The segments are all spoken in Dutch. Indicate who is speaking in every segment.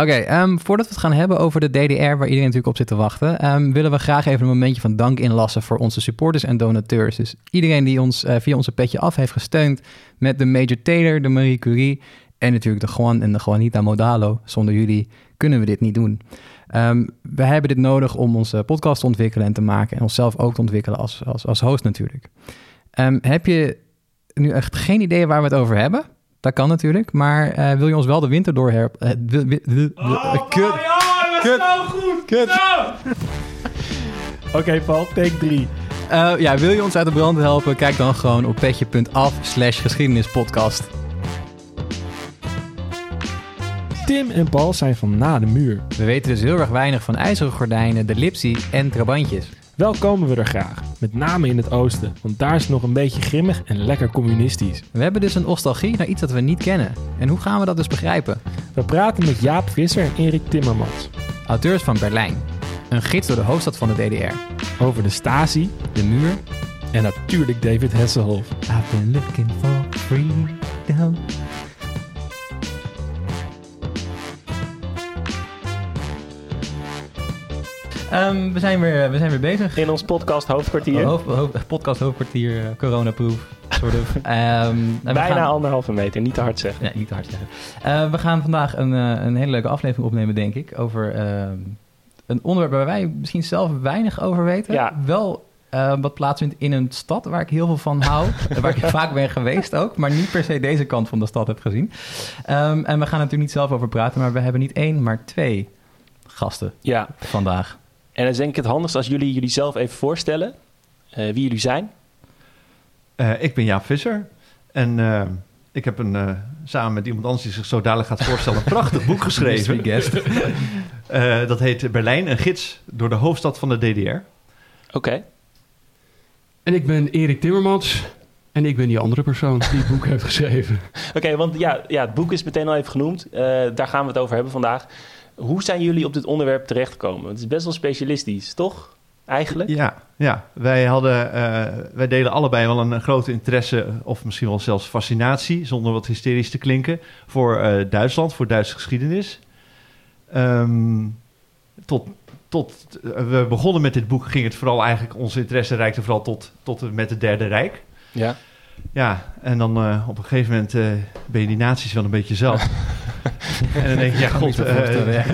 Speaker 1: Oké, ehm, voordat we het gaan hebben over de DDR, waar iedereen natuurlijk op zit te wachten, ehm, willen we graag even een momentje van dank inlassen voor onze supporters en donateurs. Dus iedereen die ons eh, via onze petje af heeft gesteund met de Major Taylor, de Marie Curie en natuurlijk de Juan en de Juanita Modalo. Zonder jullie kunnen we dit niet doen. Ehm, we hebben dit nodig om onze podcast te ontwikkelen en te maken en onszelf ook te ontwikkelen als, als, als host natuurlijk. Heb je nu echt geen idee waar we het over hebben? Dat kan natuurlijk, maar eh, wil je ons wel de winter eh, wil- wil-
Speaker 2: Oh,
Speaker 1: kut.
Speaker 2: dat
Speaker 1: Kut.
Speaker 2: zo goed!
Speaker 1: Kut.
Speaker 2: Oké, Paul, take 3.
Speaker 1: Eh, ja, wil je ons uit de brand helpen? Kijk dan gewoon op petje.af slash geschiedenispodcast.
Speaker 2: Tim en Paul zijn van na de muur.
Speaker 1: We weten dus heel erg weinig van ijzeren gordijnen, de lipsie en trabantjes.
Speaker 2: Wel komen we er graag, met name in het oosten, want daar is het nog een beetje grimmig en lekker communistisch.
Speaker 1: We hebben dus een nostalgie naar iets dat we niet kennen. En hoe gaan we dat dus begrijpen?
Speaker 2: We praten met Jaap Visser en Erik Timmermans
Speaker 1: Auteurs van Berlijn. Een gids door de hoofdstad van de DDR.
Speaker 2: over de Stasi
Speaker 1: De muur.
Speaker 2: en natuurlijk David Hasselhoff.
Speaker 1: I've been looking for freedom. Ehm, we, zijn weer, we zijn weer bezig.
Speaker 3: In ons podcast Hoofdkwartier.
Speaker 1: Hoofd, hoofd- podcast hoofdkwartier, uh, coronaproof. Soort of. We
Speaker 3: Bijna
Speaker 1: gaan-
Speaker 3: anderhalve meter, niet te hard zeggen.
Speaker 1: Ja, niet te hard zeggen. Eh, we gaan vandaag een, eh, een hele leuke aflevering opnemen, denk ik. Over ehm, een onderwerp waar wij misschien zelf weinig over weten.
Speaker 3: Ja.
Speaker 1: Wel eh, wat plaatsvindt in een stad waar ik heel veel van hou. waar ik vaak ben geweest ook. Maar niet per se deze kant van de stad heb gezien. En we gaan er natuurlijk niet zelf over praten. Maar we hebben niet één, maar twee gasten
Speaker 3: Ja,
Speaker 1: vandaag.
Speaker 3: En dan is denk ik het handigst als jullie jullie zelf even voorstellen eh, wie jullie zijn.
Speaker 4: Eh, ik ben Jaap Visser en eh, ik heb een, eh, samen met iemand anders die zich zo dadelijk gaat voorstellen, een prachtig boek geschreven.
Speaker 1: Guest.
Speaker 4: Eh, dat heet Berlijn, een gids door de hoofdstad van de DDR.
Speaker 3: Oké,
Speaker 5: En ik ben Erik Timmermans. En ik ben die andere persoon die het boek heeft geschreven.
Speaker 3: Oké, want ja, ja, het boek is meteen al even genoemd. Eh, daar gaan we het over hebben vandaag. Hoe zijn jullie op dit onderwerp terechtgekomen? Het is best wel specialistisch, toch? Eigenlijk?
Speaker 4: Ja, ja. Wij, hadden, eh, wij delen allebei wel een, grote interesse, of misschien wel zelfs fascinatie, zonder wat hysterisch te klinken, voor eh, Duitsland, voor Duitse geschiedenis. Ehm, tot, tot eh, we begonnen met dit boek ging het vooral eigenlijk, onze interesse reikte vooral tot, tot met het Derde Rijk.
Speaker 3: Ja.
Speaker 4: Ja, en dan eh, op een gegeven moment eh, ben je die naties wel een beetje zelf. en dan denk je, ja, god,
Speaker 1: niet zo voorstellen, ja.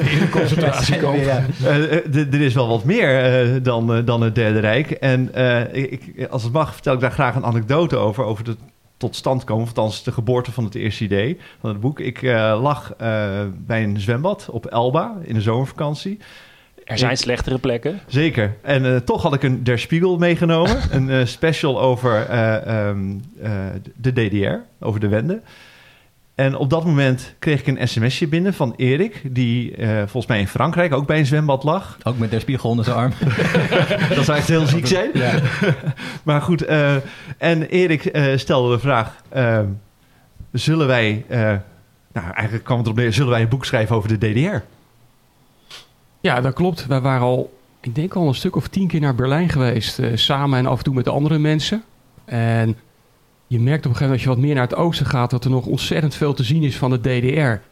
Speaker 4: er is wel wat meer dan, dan het Derde Rijk. En ik, als het mag, vertel ik daar graag een anekdote over, over de tot stand komen, of althans de geboorte van het eerste idee van het boek. Ik lag bij een zwembad op Elba in de zomervakantie.
Speaker 3: Er zijn slechtere plekken.
Speaker 4: Zeker. En eh, toch had ik een Der Spiegel meegenomen. een eh, special over eh, ehm, eh, de DDR, over de Wende. En op dat moment kreeg ik een sms'je binnen van Erik... die eh, volgens mij in Frankrijk ook bij een zwembad lag.
Speaker 1: Ook met de spiegel onder zijn arm.
Speaker 4: Dat zou echt heel ziek zijn.
Speaker 1: Ja.
Speaker 4: Maar goed, eh, en Erik eh, stelde de vraag... eh, zullen wij... eh, nou, eigenlijk kwam het erop neer... zullen wij een boek schrijven over de DDR?
Speaker 5: Ja, dat klopt. Wij waren al, ik denk al een stuk of tien keer naar Berlijn geweest. eh, samen en af en toe met andere mensen. En je merkt op een gegeven moment als je wat meer naar het oosten gaat... dat er nog ontzettend veel te zien is van de DDR.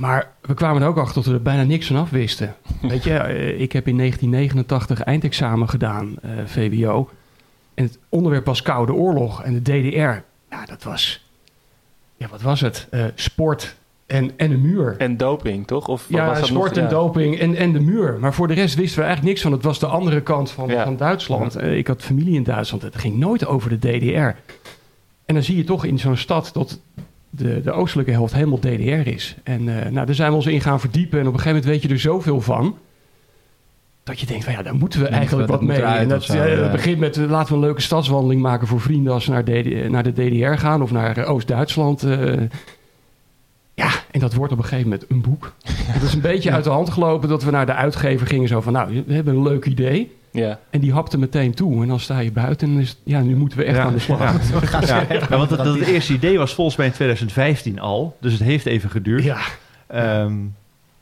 Speaker 5: Maar we kwamen er ook achter dat we er bijna niks van af wisten. Weet je, eh, ik heb in 1989 eindexamen gedaan, eh, VWO. En het onderwerp was Koude Oorlog. En de DDR, ja, dat was... Ja, wat was het? Sport en, en een muur.
Speaker 3: En doping, toch? Of
Speaker 5: Ja,
Speaker 3: was dat
Speaker 5: sport
Speaker 3: nog?
Speaker 5: en doping en, en de muur. Maar voor de rest wisten we eigenlijk niks van. Het was de andere kant van,
Speaker 3: Ja.
Speaker 5: van Duitsland. Eh, ik had familie in Duitsland. Het ging nooit over de DDR. En dan zie je toch in zo'n stad dat de, de oostelijke helft helemaal DDR is. En eh, nou, daar zijn we ons in gaan verdiepen. En op een gegeven moment weet je er zoveel van. Dat je denkt van ja, daar moeten we eigenlijk wat mee. En dat,
Speaker 1: of zo,
Speaker 5: dat
Speaker 1: ja.
Speaker 5: begint met eh, laten we een leuke stadswandeling maken voor vrienden als ze naar, naar de DDR gaan of naar Oost-Duitsland. eh. En dat wordt op een gegeven moment een boek. Het is een beetje uit de hand gelopen dat we naar de uitgever gingen. Zo van, nou, we hebben een leuk idee.
Speaker 3: Ja.
Speaker 5: En die hapte meteen toe. En dan sta je buiten en dan is het- ja, nu moeten we echt
Speaker 4: Ja,
Speaker 5: aan de slag.
Speaker 4: ja. Ja, ja, want dat, dat het eerste idee was volgens mij in 2015 al. Dus het heeft even geduurd.
Speaker 5: Ja,
Speaker 4: Ehm,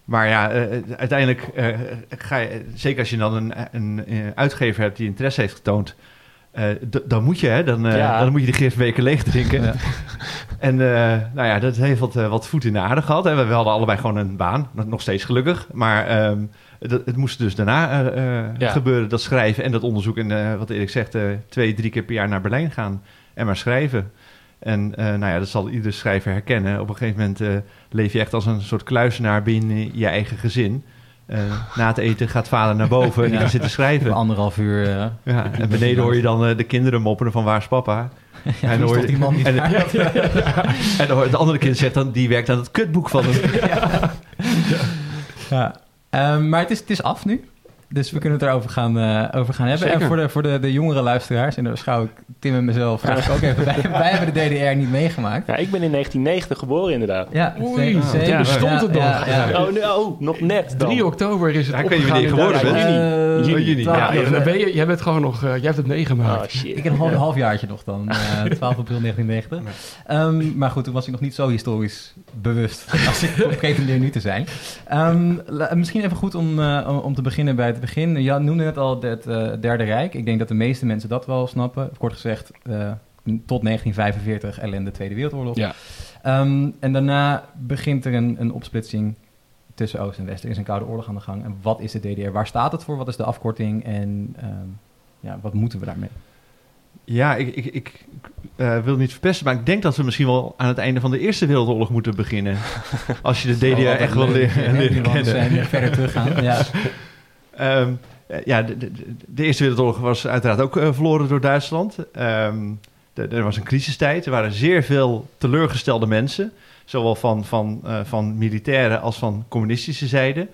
Speaker 4: maar ja, eh, uiteindelijk eh, ga je, zeker als je dan een, een, eh, uitgever hebt die interesse heeft getoond, eh, dan moet je, hè, dan, eh,
Speaker 3: Ja.
Speaker 4: dan moet je de gistbeker leeg drinken.
Speaker 1: Ja.
Speaker 4: En eh, nou ja, dat heeft wat, eh, wat voet in de aarde gehad. Hè. We, hadden allebei gewoon een baan, nog- steeds gelukkig. Maar ehm, dat, het moest dus daarna eh,
Speaker 3: Ja.
Speaker 4: gebeuren, dat schrijven en dat onderzoek. En wat Erik zegt, twee, drie keer per jaar naar Berlijn gaan en maar schrijven. En nou ja, dat zal iedere schrijver herkennen. Op een gegeven moment leef je echt als een soort kluisenaar binnen je eigen gezin. Eh, na het eten gaat vader naar boven en die gaat zitten schrijven.
Speaker 1: Anderhalf uur. eh,
Speaker 4: Ja, en beneden hoor je dan eh, de kinderen mopperen van waar is papa?
Speaker 1: ja,
Speaker 4: en hoor
Speaker 1: die man
Speaker 4: en, en dan hoor je het andere kind zegt dan die werkt aan het kutboek van hem.
Speaker 1: Ja. Maar het is, het is af nu. Dus we kunnen het erover gaan, eh, over gaan hebben.
Speaker 5: Zeker.
Speaker 1: En voor de, voor de, de jongere luisteraars, en daar schouw ik Tim en mezelf eigenlijk ook even bij. Wij hebben de DDR niet meegemaakt.
Speaker 3: Ja, ik ben in 1990 geboren inderdaad.
Speaker 1: Ja,
Speaker 5: Oei,
Speaker 1: zeker.
Speaker 5: toen bestond het nog.
Speaker 1: Ja, ja.
Speaker 3: Oh, nee, oh, nog net dan.
Speaker 5: 3 oktober is het
Speaker 4: Ja, ik weet niet
Speaker 5: opgegaan
Speaker 4: wanneer je
Speaker 5: in
Speaker 4: geboren
Speaker 5: Duitsland.
Speaker 4: bent.
Speaker 1: Eh,
Speaker 4: Oh, juni.
Speaker 1: twaalf-
Speaker 5: Ja,
Speaker 1: ja,
Speaker 5: dan ben je, jij bent gewoon nog, eh, jij hebt het meegemaakt.
Speaker 3: Oh, shit.
Speaker 1: Ik heb een half, halfjaartje nog dan, eh 12 april 1990. Ehm, maar goed, toen was ik nog niet zo historisch bewust als ik pretendeer nu te zijn. Ehm, la- misschien even goed om, eh, om- om te beginnen bij het begin. Jan noemde net al het eh, Derde Rijk. Ik denk dat de meeste mensen dat wel snappen. Kort gezegd, eh, tot 1945 ellende Tweede Wereldoorlog.
Speaker 3: Ja.
Speaker 1: Ehm, en daarna begint er een, een opsplitsing tussen Oost en West. Er is een koude oorlog aan de gang. En wat is de DDR? Waar staat het voor? Wat is de afkorting? En ehm, ja, wat moeten we daarmee?
Speaker 4: Ja, ik, ik, ik eh, wil niet verpesten, maar ik denk dat we misschien wel aan het einde van de Eerste Wereldoorlog moeten beginnen. Als je de DDR echt wil leren,
Speaker 1: we
Speaker 4: kennen.
Speaker 1: zijn verder teruggaan. Ja.
Speaker 4: Ehm, eh, ja, de, Eerste Wereldoorlog was uiteraard ook eh, verloren door Duitsland. Ehm, er was een crisistijd. Er waren zeer veel teleurgestelde mensen. Zowel van, van, eh, van militaire als van communistische zijde.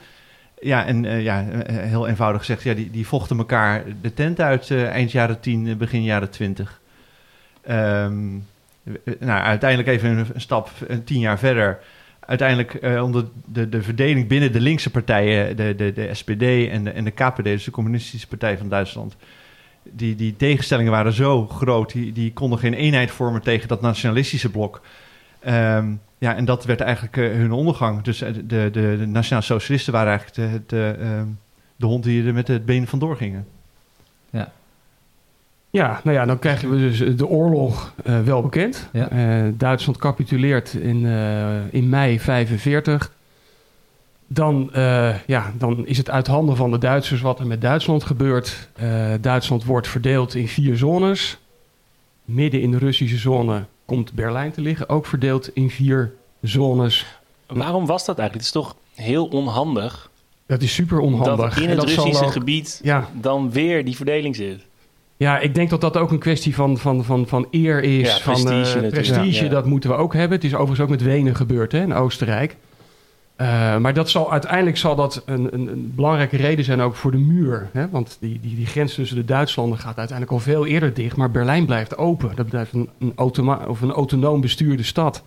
Speaker 4: Ja, en ja, heel eenvoudig gezegd, ja, die, die vochten elkaar de tent uit eind jaren 10, eh, begin jaren 20. Ehm, eh, nou, uiteindelijk even een, stap, tien jaar verder. Uiteindelijk eh, onder de, de verdeling binnen de linkse partijen, de, de, de SPD en de, en de KPD, dus de Communistische Partij van Duitsland. Die, die tegenstellingen waren zo groot, die, die konden geen eenheid vormen tegen dat nationalistische blok. Ehm, ja, en dat werd eigenlijk eh, hun ondergang. Dus eh, de, de, de nationaal socialisten waren eigenlijk de, de, ehm, de hond die er met het been vandoor gingen.
Speaker 5: Ja, nou ja, dan krijgen we dus de oorlog eh, wel bekend.
Speaker 1: Ja.
Speaker 5: Eh, Duitsland capituleert in, eh, in mei 45. Dan, eh, ja, dan is het uit handen van de Duitsers wat er met Duitsland gebeurt. Eh, Duitsland wordt verdeeld in vier zones. Midden in de Russische zone komt Berlijn te liggen, ook verdeeld in vier zones.
Speaker 3: Waarom was dat eigenlijk? Het is toch heel onhandig
Speaker 5: Dat is super onhandig.
Speaker 3: dat in het
Speaker 5: dat
Speaker 3: Russische
Speaker 5: ook-
Speaker 3: gebied
Speaker 5: Ja,
Speaker 3: dan weer die verdeling zit.
Speaker 5: Ja, ik denk dat dat ook een kwestie van, van, van, van eer is.
Speaker 3: Ja,
Speaker 5: van,
Speaker 3: prestige
Speaker 5: eh, prestige,
Speaker 3: Ja.
Speaker 5: dat moeten we ook hebben. Het is overigens ook met Wenen gebeurd, hè, in Oostenrijk. Eh, maar dat zal, uiteindelijk zal dat een, een, een belangrijke reden zijn ook voor de muur. Hè? Want die, die, die grens tussen de Duitslanden gaat uiteindelijk al veel eerder dicht. Maar Berlijn blijft open. Dat blijft een, een, automa- of een autonoom bestuurde stad.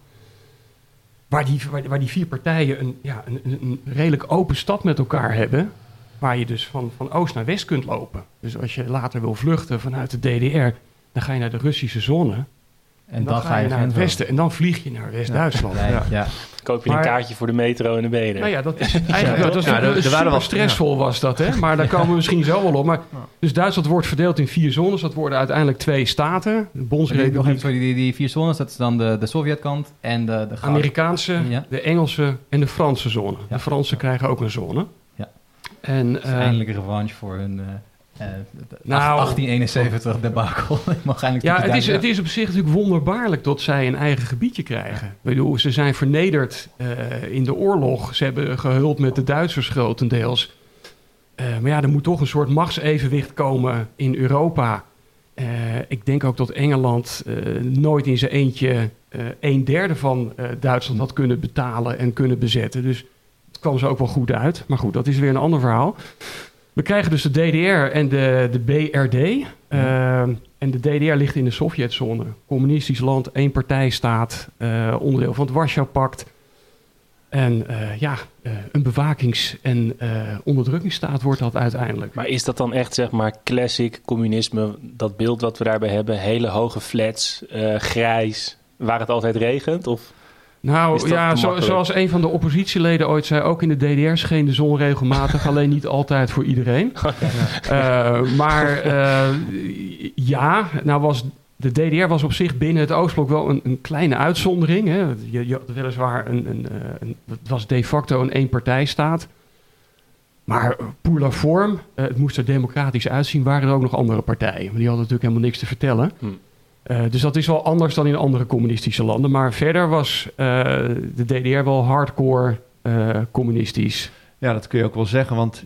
Speaker 5: Waar die, waar, waar die vier partijen een, ja, een, een redelijk open stad met elkaar hebben. Waar je dus van, van oost naar west kunt lopen. Dus als je later wil vluchten vanuit de DDR, dan ga je naar de Russische zone. En,
Speaker 1: En
Speaker 5: dan,
Speaker 1: dan
Speaker 5: ga je naar het westen. En dan vlieg je naar West-Duitsland.
Speaker 1: Ja. ja.
Speaker 3: Koop je
Speaker 5: Maar-
Speaker 3: een kaartje voor de metro en de benen.
Speaker 5: Nou ja, dat is eigenlijk
Speaker 3: Ja,
Speaker 5: dat is
Speaker 4: waren wel-
Speaker 5: stressvol was dat, hè? Maar daar komen we misschien zo wel op. Maar, dus Duitsland wordt verdeeld in vier zones. Dat worden uiteindelijk twee staten. De
Speaker 1: Die, nog even,
Speaker 5: Bondsrepubliek,
Speaker 1: sorry, die, die vier zones, dat is dan de, de Sovjetkant en de, de
Speaker 5: de Amerikaanse,
Speaker 1: Ja.
Speaker 5: de Engelse en de Franse zone.
Speaker 1: Ja.
Speaker 5: De Fransen krijgen ook een zone.
Speaker 1: Ja.
Speaker 5: En, eh,
Speaker 1: eindelijk een revanche voor hun eh, eh, de-
Speaker 5: Nou.
Speaker 1: 1871 debacle. Ik mag eindelijk
Speaker 5: Ja, het is, het is op zich natuurlijk wonderbaarlijk dat zij een eigen gebiedje krijgen. Ik bedoel, ze zijn vernederd eh, in de oorlog. Ze hebben gehuld met de Duitsers grotendeels. Eh, maar ja, er moet toch een soort machtsevenwicht komen in Europa. Eh, ik denk ook dat Engeland eh, nooit in zijn eentje eh, een derde van eh, Duitsland had kunnen betalen en kunnen bezetten. Dus het kwam ze ook wel goed uit. Maar goed, dat is weer een ander verhaal. We krijgen dus de DDR en de, de BRD. Eh, en de DDR ligt in de Sovjetzone. Communistisch land, één partijstaat, eh, onderdeel van het Warschau-pact. En eh, ja, eh, een bewakings- en onderdrukkingsstaat wordt dat uiteindelijk.
Speaker 3: Maar is dat dan echt, zeg maar, classic communisme? Dat beeld wat we daarbij hebben, hele hoge flats, grijs, waar het altijd regent? Of
Speaker 5: Nou ja, zo- zoals een van de oppositieleden ooit zei, ook in de DDR scheen de zon regelmatig, alleen niet altijd voor iedereen. Eh, maar eh, ja, nou was de DDR was op zich binnen het Oostblok wel een, een kleine uitzondering. Hè. Je, je had weliswaar een, een, eh, een, het was de facto een eenpartijstaat. Maar pour la forme, het moest er democratisch uitzien, waren er ook nog andere partijen. Maar die hadden natuurlijk helemaal niks te vertellen.
Speaker 3: Hm.
Speaker 5: Eh, dus dat is wel anders dan in andere communistische landen. Maar verder was eh, de DDR wel hardcore eh, communistisch.
Speaker 4: Ja, dat kun je ook wel zeggen, want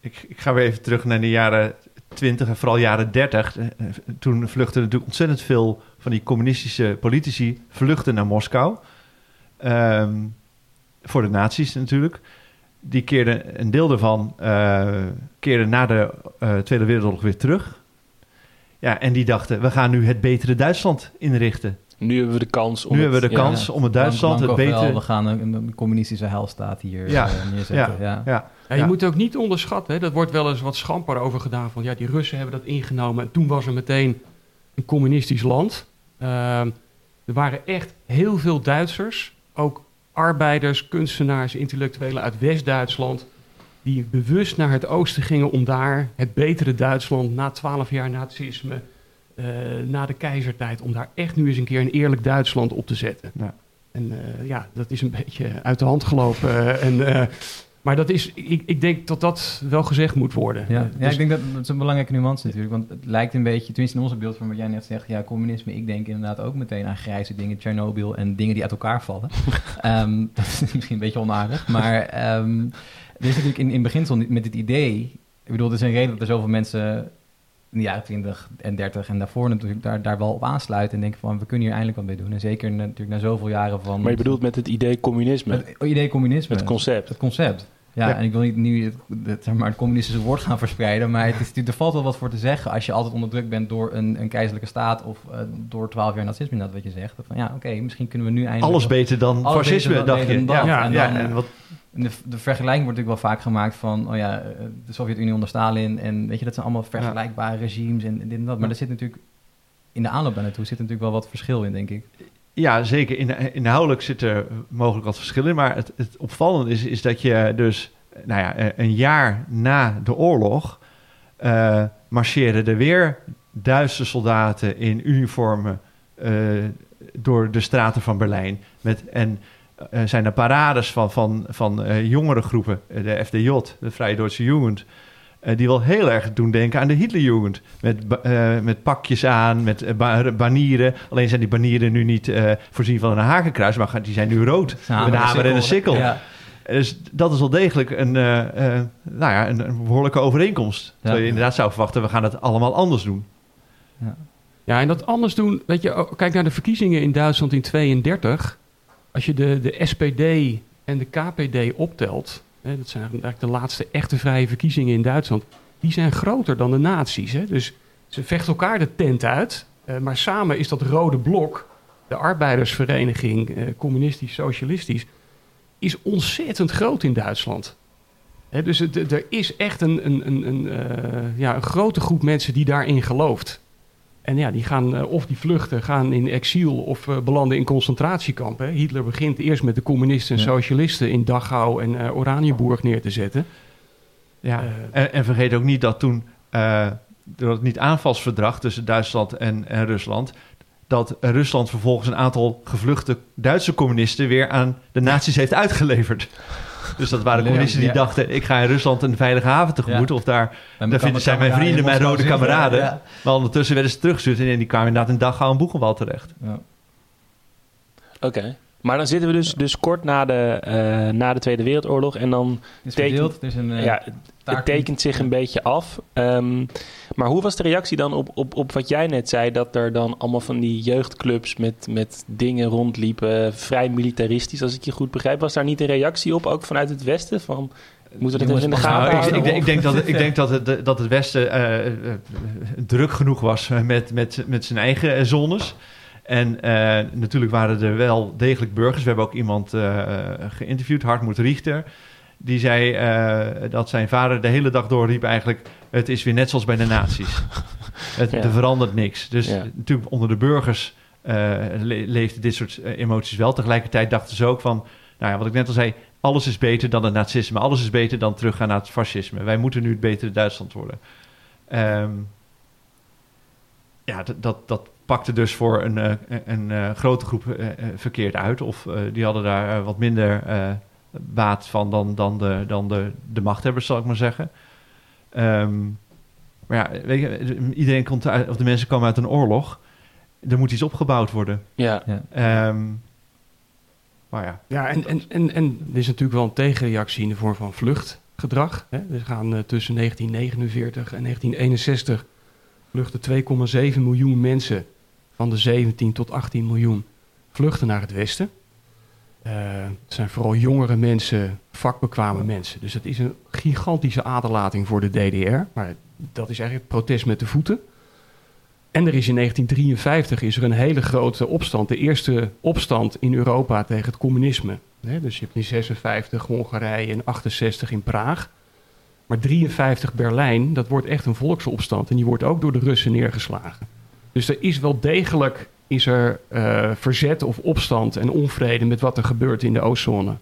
Speaker 4: ik, ik ga weer even terug naar de jaren 20 en vooral jaren 30. Eh, Toen vluchtten natuurlijk ontzettend veel van die communistische politici vluchten naar Moskou. Ehm, voor de nazi's natuurlijk. Die keerden, een deel daarvan keerde na de Tweede Wereldoorlog weer terug. Ja, en die dachten, we gaan nu het betere Duitsland inrichten.
Speaker 3: Nu hebben we de kans om
Speaker 4: nu
Speaker 3: het-
Speaker 4: hebben we de
Speaker 3: ja.
Speaker 4: kans om het Duitsland het
Speaker 1: wel,
Speaker 4: betere...
Speaker 1: we gaan een, een communistische heilstaat hier
Speaker 4: Ja,
Speaker 1: eh, neerzetten.
Speaker 4: ja,
Speaker 1: Ja,
Speaker 4: Ja,
Speaker 5: Ja, je
Speaker 4: Ja.
Speaker 5: moet ook niet onderschatten. Hè? Dat wordt wel eens wat schamper over gedaan. Van ja, die Russen hebben dat ingenomen. En toen was er meteen een communistisch land. Ehm, er waren echt heel veel Duitsers. Ook arbeiders, kunstenaars, intellectuelen uit West-Duitsland. Die bewust naar het oosten gingen om daar het betere Duitsland na twaalf jaar nazisme. eh, na de keizertijd, om daar echt nu eens een keer een eerlijk Duitsland op te zetten.
Speaker 4: Ja.
Speaker 5: En eh, ja, dat is een beetje uit de hand gelopen. eh, en, maar dat is, ik, ik denk dat dat wel gezegd moet worden.
Speaker 1: Ja, ja
Speaker 5: dus-
Speaker 1: ik denk dat dat is een belangrijke nuance natuurlijk. Want het lijkt een beetje, tenminste in onze beeld van wat jij net zegt, ja, communisme, ik denk inderdaad ook meteen aan grijze dingen, Tsjernobyl en dingen die uit elkaar vallen. Ehm, dat is misschien een beetje onaardig, maar ehm, er is natuurlijk in, in beginsel niet- met dit idee, ik bedoel, er is een reden dat er zoveel mensen in de jaren 20 en 30 en daarvoor natuurlijk daar, daar wel op aansluiten en denken van, we kunnen hier eindelijk wat mee doen. En zeker natuurlijk na zoveel jaren van...
Speaker 3: Maar je bedoelt met het idee communisme,
Speaker 1: het idee communisme.
Speaker 3: het concept.
Speaker 1: Het concept. Ja,
Speaker 4: Ja.
Speaker 1: en ik wil niet nu het, zeg maar, het communistische woord gaan verspreiden, maar het is, natuurlijk- er valt wel wat voor te zeggen als je altijd onderdrukt bent door een, een keizerlijke staat of eh, door twaalf jaar nazisme, dat wat je zegt. Van, ja, oké, misschien kunnen we nu eindelijk...
Speaker 4: alles beter dan
Speaker 1: Alles
Speaker 4: fascisme,
Speaker 1: beter dan-
Speaker 4: dacht je.
Speaker 1: dan.
Speaker 4: Ja,
Speaker 1: En
Speaker 4: ja,
Speaker 1: dan-
Speaker 4: en wat,
Speaker 1: de vergelijking wordt natuurlijk wel vaak gemaakt van, oh ja, eh, de Sovjet-Unie onder Stalin en weet je, dat zijn allemaal vergelijkbare regimes en dit en dat. Maar er zit natuurlijk, in de aanloop daar naartoe zit natuurlijk wel wat verschil in, denk ik.
Speaker 4: Ja, zeker. In, inhoudelijk zit er mogelijk wat verschil in. Maar het, het opvallende is, is dat je dus, nou ja, eh, een jaar na de oorlog. eh marcheerden er weer Duitse soldaten in uniformen. eh, door de straten van Berlijn. Met, en zijn er parades van, van, van jongere groepen, eh, de FDJ, de Vrije Duitse Jugend. Eh, die wel heel erg doen denken aan de Hitlerjugend. Met, eh, met pakjes aan, met eh, ba- banieren. Alleen zijn die banieren nu niet voorzien van een hakenkruis, maar die zijn nu rood. Met een hamer en een sikkel.
Speaker 1: Ja.
Speaker 4: Dus dat is wel degelijk een, nou ja, een, een behoorlijke overeenkomst. Terwijl je inderdaad zou verwachten, we gaan het allemaal anders doen.
Speaker 5: Ja, en dat anders doen, weet je, oh, kijk naar de verkiezingen in Duitsland in 32. Als je de, de SPD en de KPD optelt, dat zijn eigenlijk de laatste echte vrije verkiezingen in Duitsland, die zijn groter dan de nazi's. Hè? Dus ze vechten elkaar de tent uit, eh, maar samen is dat rode blok, de arbeidersvereniging, eh, communistisch, socialistisch, is ontzettend groot in Duitsland. Dus er is echt een, een, een, een, eh, ja, een grote groep mensen die daarin gelooft. En ja, die gaan eh, of die vluchten, gaan in exil of eh, belanden in concentratiekampen. Hitler begint eerst met de communisten en
Speaker 1: Ja.
Speaker 5: socialisten in Dachau en eh Oranienburg neer te zetten.
Speaker 4: Ja. En, en vergeet ook niet dat toen, door het niet-aanvalsverdrag tussen Duitsland en, en Rusland, dat Rusland vervolgens een aantal gevluchte Duitse communisten weer aan de nazi's heeft uitgeleverd. Dus dat waren communisten die dachten, ik ga in Rusland een veilige haven tegemoet.
Speaker 1: Ja.
Speaker 4: Of daar, daar vinden zijn mijn vrienden, mijn rode kameraden.
Speaker 1: Ja,
Speaker 4: Maar ondertussen werden ze teruggestuurd en die kwamen inderdaad in Dachau en Boegenwald terecht.
Speaker 1: ja.
Speaker 3: Oké. Maar dan zitten we dus, dus kort na de, eh, na de Tweede Wereldoorlog en dan
Speaker 1: is verdeeld, het is een eh,
Speaker 3: ja, het tekent zich een beetje af. Ehm, maar hoe was de reactie dan op, op, op wat jij net zei? Dat er dan allemaal van die jeugdclubs met, met dingen rondliepen, vrij militaristisch, als ik je goed begrijp. Was daar niet een reactie op, ook vanuit het Westen? Van, moeten we dat in de gaten
Speaker 4: Nou, ik,
Speaker 3: houden?
Speaker 4: ik, denk- ik denk dat, het- ik denk dat het, dat het Westen eh, druk genoeg was met, met, met zijn eigen zones. En eh, natuurlijk waren er wel degelijk burgers. We hebben ook iemand eh, geïnterviewd, Hartmoed Richter. Die zei eh, dat zijn vader de hele dag door riep eigenlijk... het is weer net zoals bij de nazi's. Het,
Speaker 3: Ja.
Speaker 4: Er verandert niks. Dus
Speaker 3: Ja.
Speaker 4: natuurlijk onder de burgers le- leefden dit soort emoties wel. Tegelijkertijd dachten ze ook van, nou ja, wat ik net al zei, alles is beter dan het nazisme. Alles is beter dan teruggaan naar het fascisme. Wij moeten nu het betere Duitsland worden. Ehm, ja, dat, dat, dat pakte dus voor een, eh, een, een eh, grote groep eh, verkeerd uit. Of eh, die hadden daar wat minder eh, baat van dan, dan, de, dan de, de machthebbers, zal ik maar zeggen. Ehm, maar ja, weet je, iedereen komt uit, of de mensen komen uit een oorlog. Er moet iets opgebouwd worden.
Speaker 3: Ja.
Speaker 4: Ehm, maar ja,
Speaker 5: Ja, en, en, en, en er is natuurlijk wel een tegenreactie in de vorm van vluchtgedrag. Hè. Er gaan tussen 1949 en 1961 vluchten 2,7 miljoen mensen van de 17 tot 18 miljoen vluchten naar het westen. Eh, het zijn vooral jongere mensen, vakbekwame mensen. Dus het is een gigantische aderlating voor de DDR. Maar dat is eigenlijk protest met de voeten. En er is in 1953 is er een hele grote opstand. De eerste opstand in Europa tegen het communisme. Dus je hebt in 56 Hongarije en 68 in Praag. Maar 53 Berlijn, dat wordt echt een volksopstand. En die wordt ook door de Russen neergeslagen. Dus er is wel degelijk is er, eh, verzet of opstand en onvrede met wat er gebeurt in de Oostzone.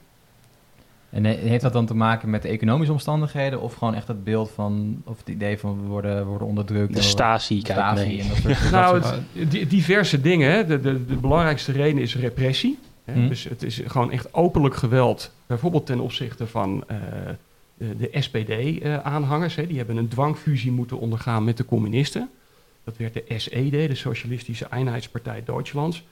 Speaker 1: En he- heeft dat dan te maken met de economische omstandigheden of gewoon echt het beeld van, of het idee van we worden, we worden onderdrukt?
Speaker 3: De
Speaker 1: en we-
Speaker 3: Stasi, kijk
Speaker 1: Stasi
Speaker 3: mee.
Speaker 1: en dat soort, dat
Speaker 5: Nou,
Speaker 1: soort-
Speaker 5: het, di- diverse dingen. Hè. De, de, de belangrijkste reden is repressie. Hè.
Speaker 1: Hm.
Speaker 5: Dus het is gewoon echt openlijk geweld. Bijvoorbeeld ten opzichte van eh, de, de SPD-aanhangers. die hebben een dwangfusie moeten ondergaan met de communisten. Dat werd de SED, de Socialistische Einheidspartij Duitslands.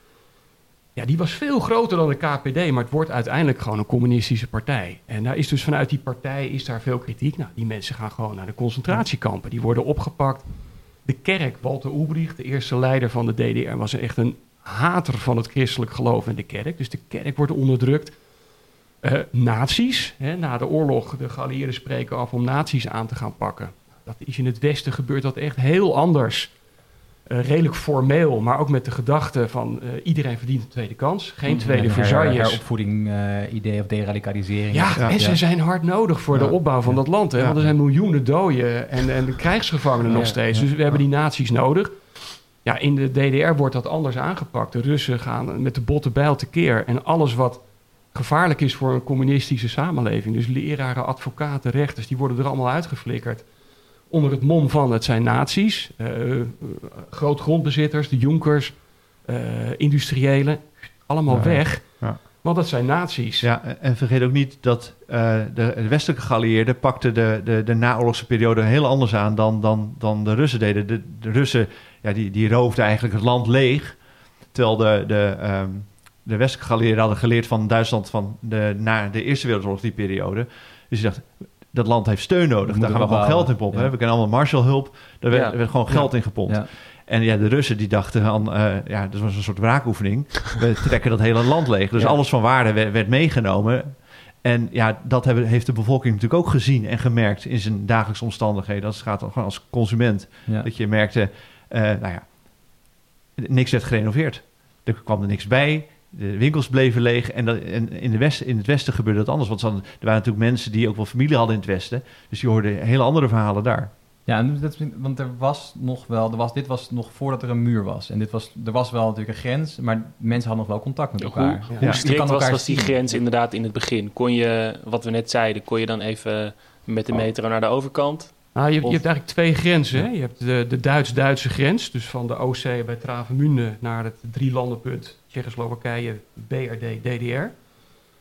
Speaker 5: Ja, die was veel groter dan de KPD, maar het wordt uiteindelijk gewoon een communistische partij. En daar is dus vanuit die partij is daar veel kritiek. Nou, die mensen gaan gewoon naar de concentratiekampen. Die worden opgepakt. De kerk, Walter Ulbricht, de eerste leider van de DDR, was echt een hater van het christelijk geloof in de kerk. Dus de kerk wordt onderdrukt. Eh nazi's, hè, na de oorlog, de geallieerden spreken af om nazi's aan te gaan pakken. Dat is in het Westen gebeurt dat echt heel anders. Eh, redelijk formeel, maar ook met de gedachte van eh, iedereen verdient een tweede kans. Geen tweede
Speaker 1: Een her-
Speaker 5: Versailles.
Speaker 1: heropvoeding eh, idee of deradicalisering.
Speaker 5: Ja,
Speaker 4: Ja,
Speaker 5: en ze zijn hard nodig voor
Speaker 4: Ja.
Speaker 5: de opbouw van
Speaker 4: Ja.
Speaker 5: dat land. Hè? Want er zijn miljoenen doden en, en krijgsgevangenen nog steeds.
Speaker 1: ja,
Speaker 5: Dus we hebben die naties nodig. Ja, in de DDR wordt dat anders aangepakt. De Russen gaan met de botte bijl tekeer. En alles wat gevaarlijk is voor een communistische samenleving... dus leraren, advocaten, rechters... die worden er allemaal uitgeflikkerd. Onder het mom van het zijn naties. eh, eh, grootgrondbezitters, de jonkers, eh, industriëlen. Allemaal
Speaker 4: Ja.
Speaker 5: weg.
Speaker 4: Ja.
Speaker 5: Want dat zijn naties.
Speaker 4: Ja, en vergeet ook niet dat eh, de, de westelijke geallieerden pakten de, de, de naoorlogse periode heel anders aan dan, dan, dan de Russen deden. De, de Russen ja, die, die roofden eigenlijk het land leeg, terwijl de, de, ehm, de westelijke geallieerden hadden geleerd van Duitsland van de, na de Eerste Wereldoorlog, die periode. Dus je dacht, dat land heeft steun nodig, daar gaan we gewoon geld in pompen.
Speaker 1: Ja.
Speaker 4: We kennen allemaal Marshallhulp, daar werd,
Speaker 3: Ja.
Speaker 4: er werd gewoon geld in gepompt. En ja, de Russen die dachten van, eh, ja, dat was een soort wraakoefening. We trekken dat hele land leeg. Dus alles van waarde werd, werd meegenomen. En ja, dat hebben, heeft de bevolking natuurlijk ook gezien en gemerkt in zijn dagelijkse omstandigheden. Dat gaat dan gewoon als consument. Dat je merkte, eh, nou ja, niks werd gerenoveerd. Er kwam er niks bij. De winkels bleven leeg. En, dat, en in, de west, in het westen gebeurde dat anders. Want er waren natuurlijk mensen die ook wel familie hadden in het westen. Dus die hoorden hele andere verhalen daar.
Speaker 1: Ja, dat, want er was nog wel, er was, dit was nog voordat er een muur was. En dit was, er was wel natuurlijk een grens, maar mensen hadden nog wel contact met
Speaker 3: Hoe,
Speaker 1: elkaar.
Speaker 5: Ja.
Speaker 3: hoe strikt was,
Speaker 1: elkaar
Speaker 3: was die grens inderdaad in het begin? Kon je, wat we net zeiden, kon je dan even met de metro naar de overkant?
Speaker 5: Nou, je,
Speaker 3: Of-
Speaker 5: je hebt eigenlijk twee grenzen. Hè? Je hebt de, de Duits-Duitse grens, dus van de Oostzee bij Travemünde naar het drielandenpunt Tsjechoslowakije, BRD, DDR.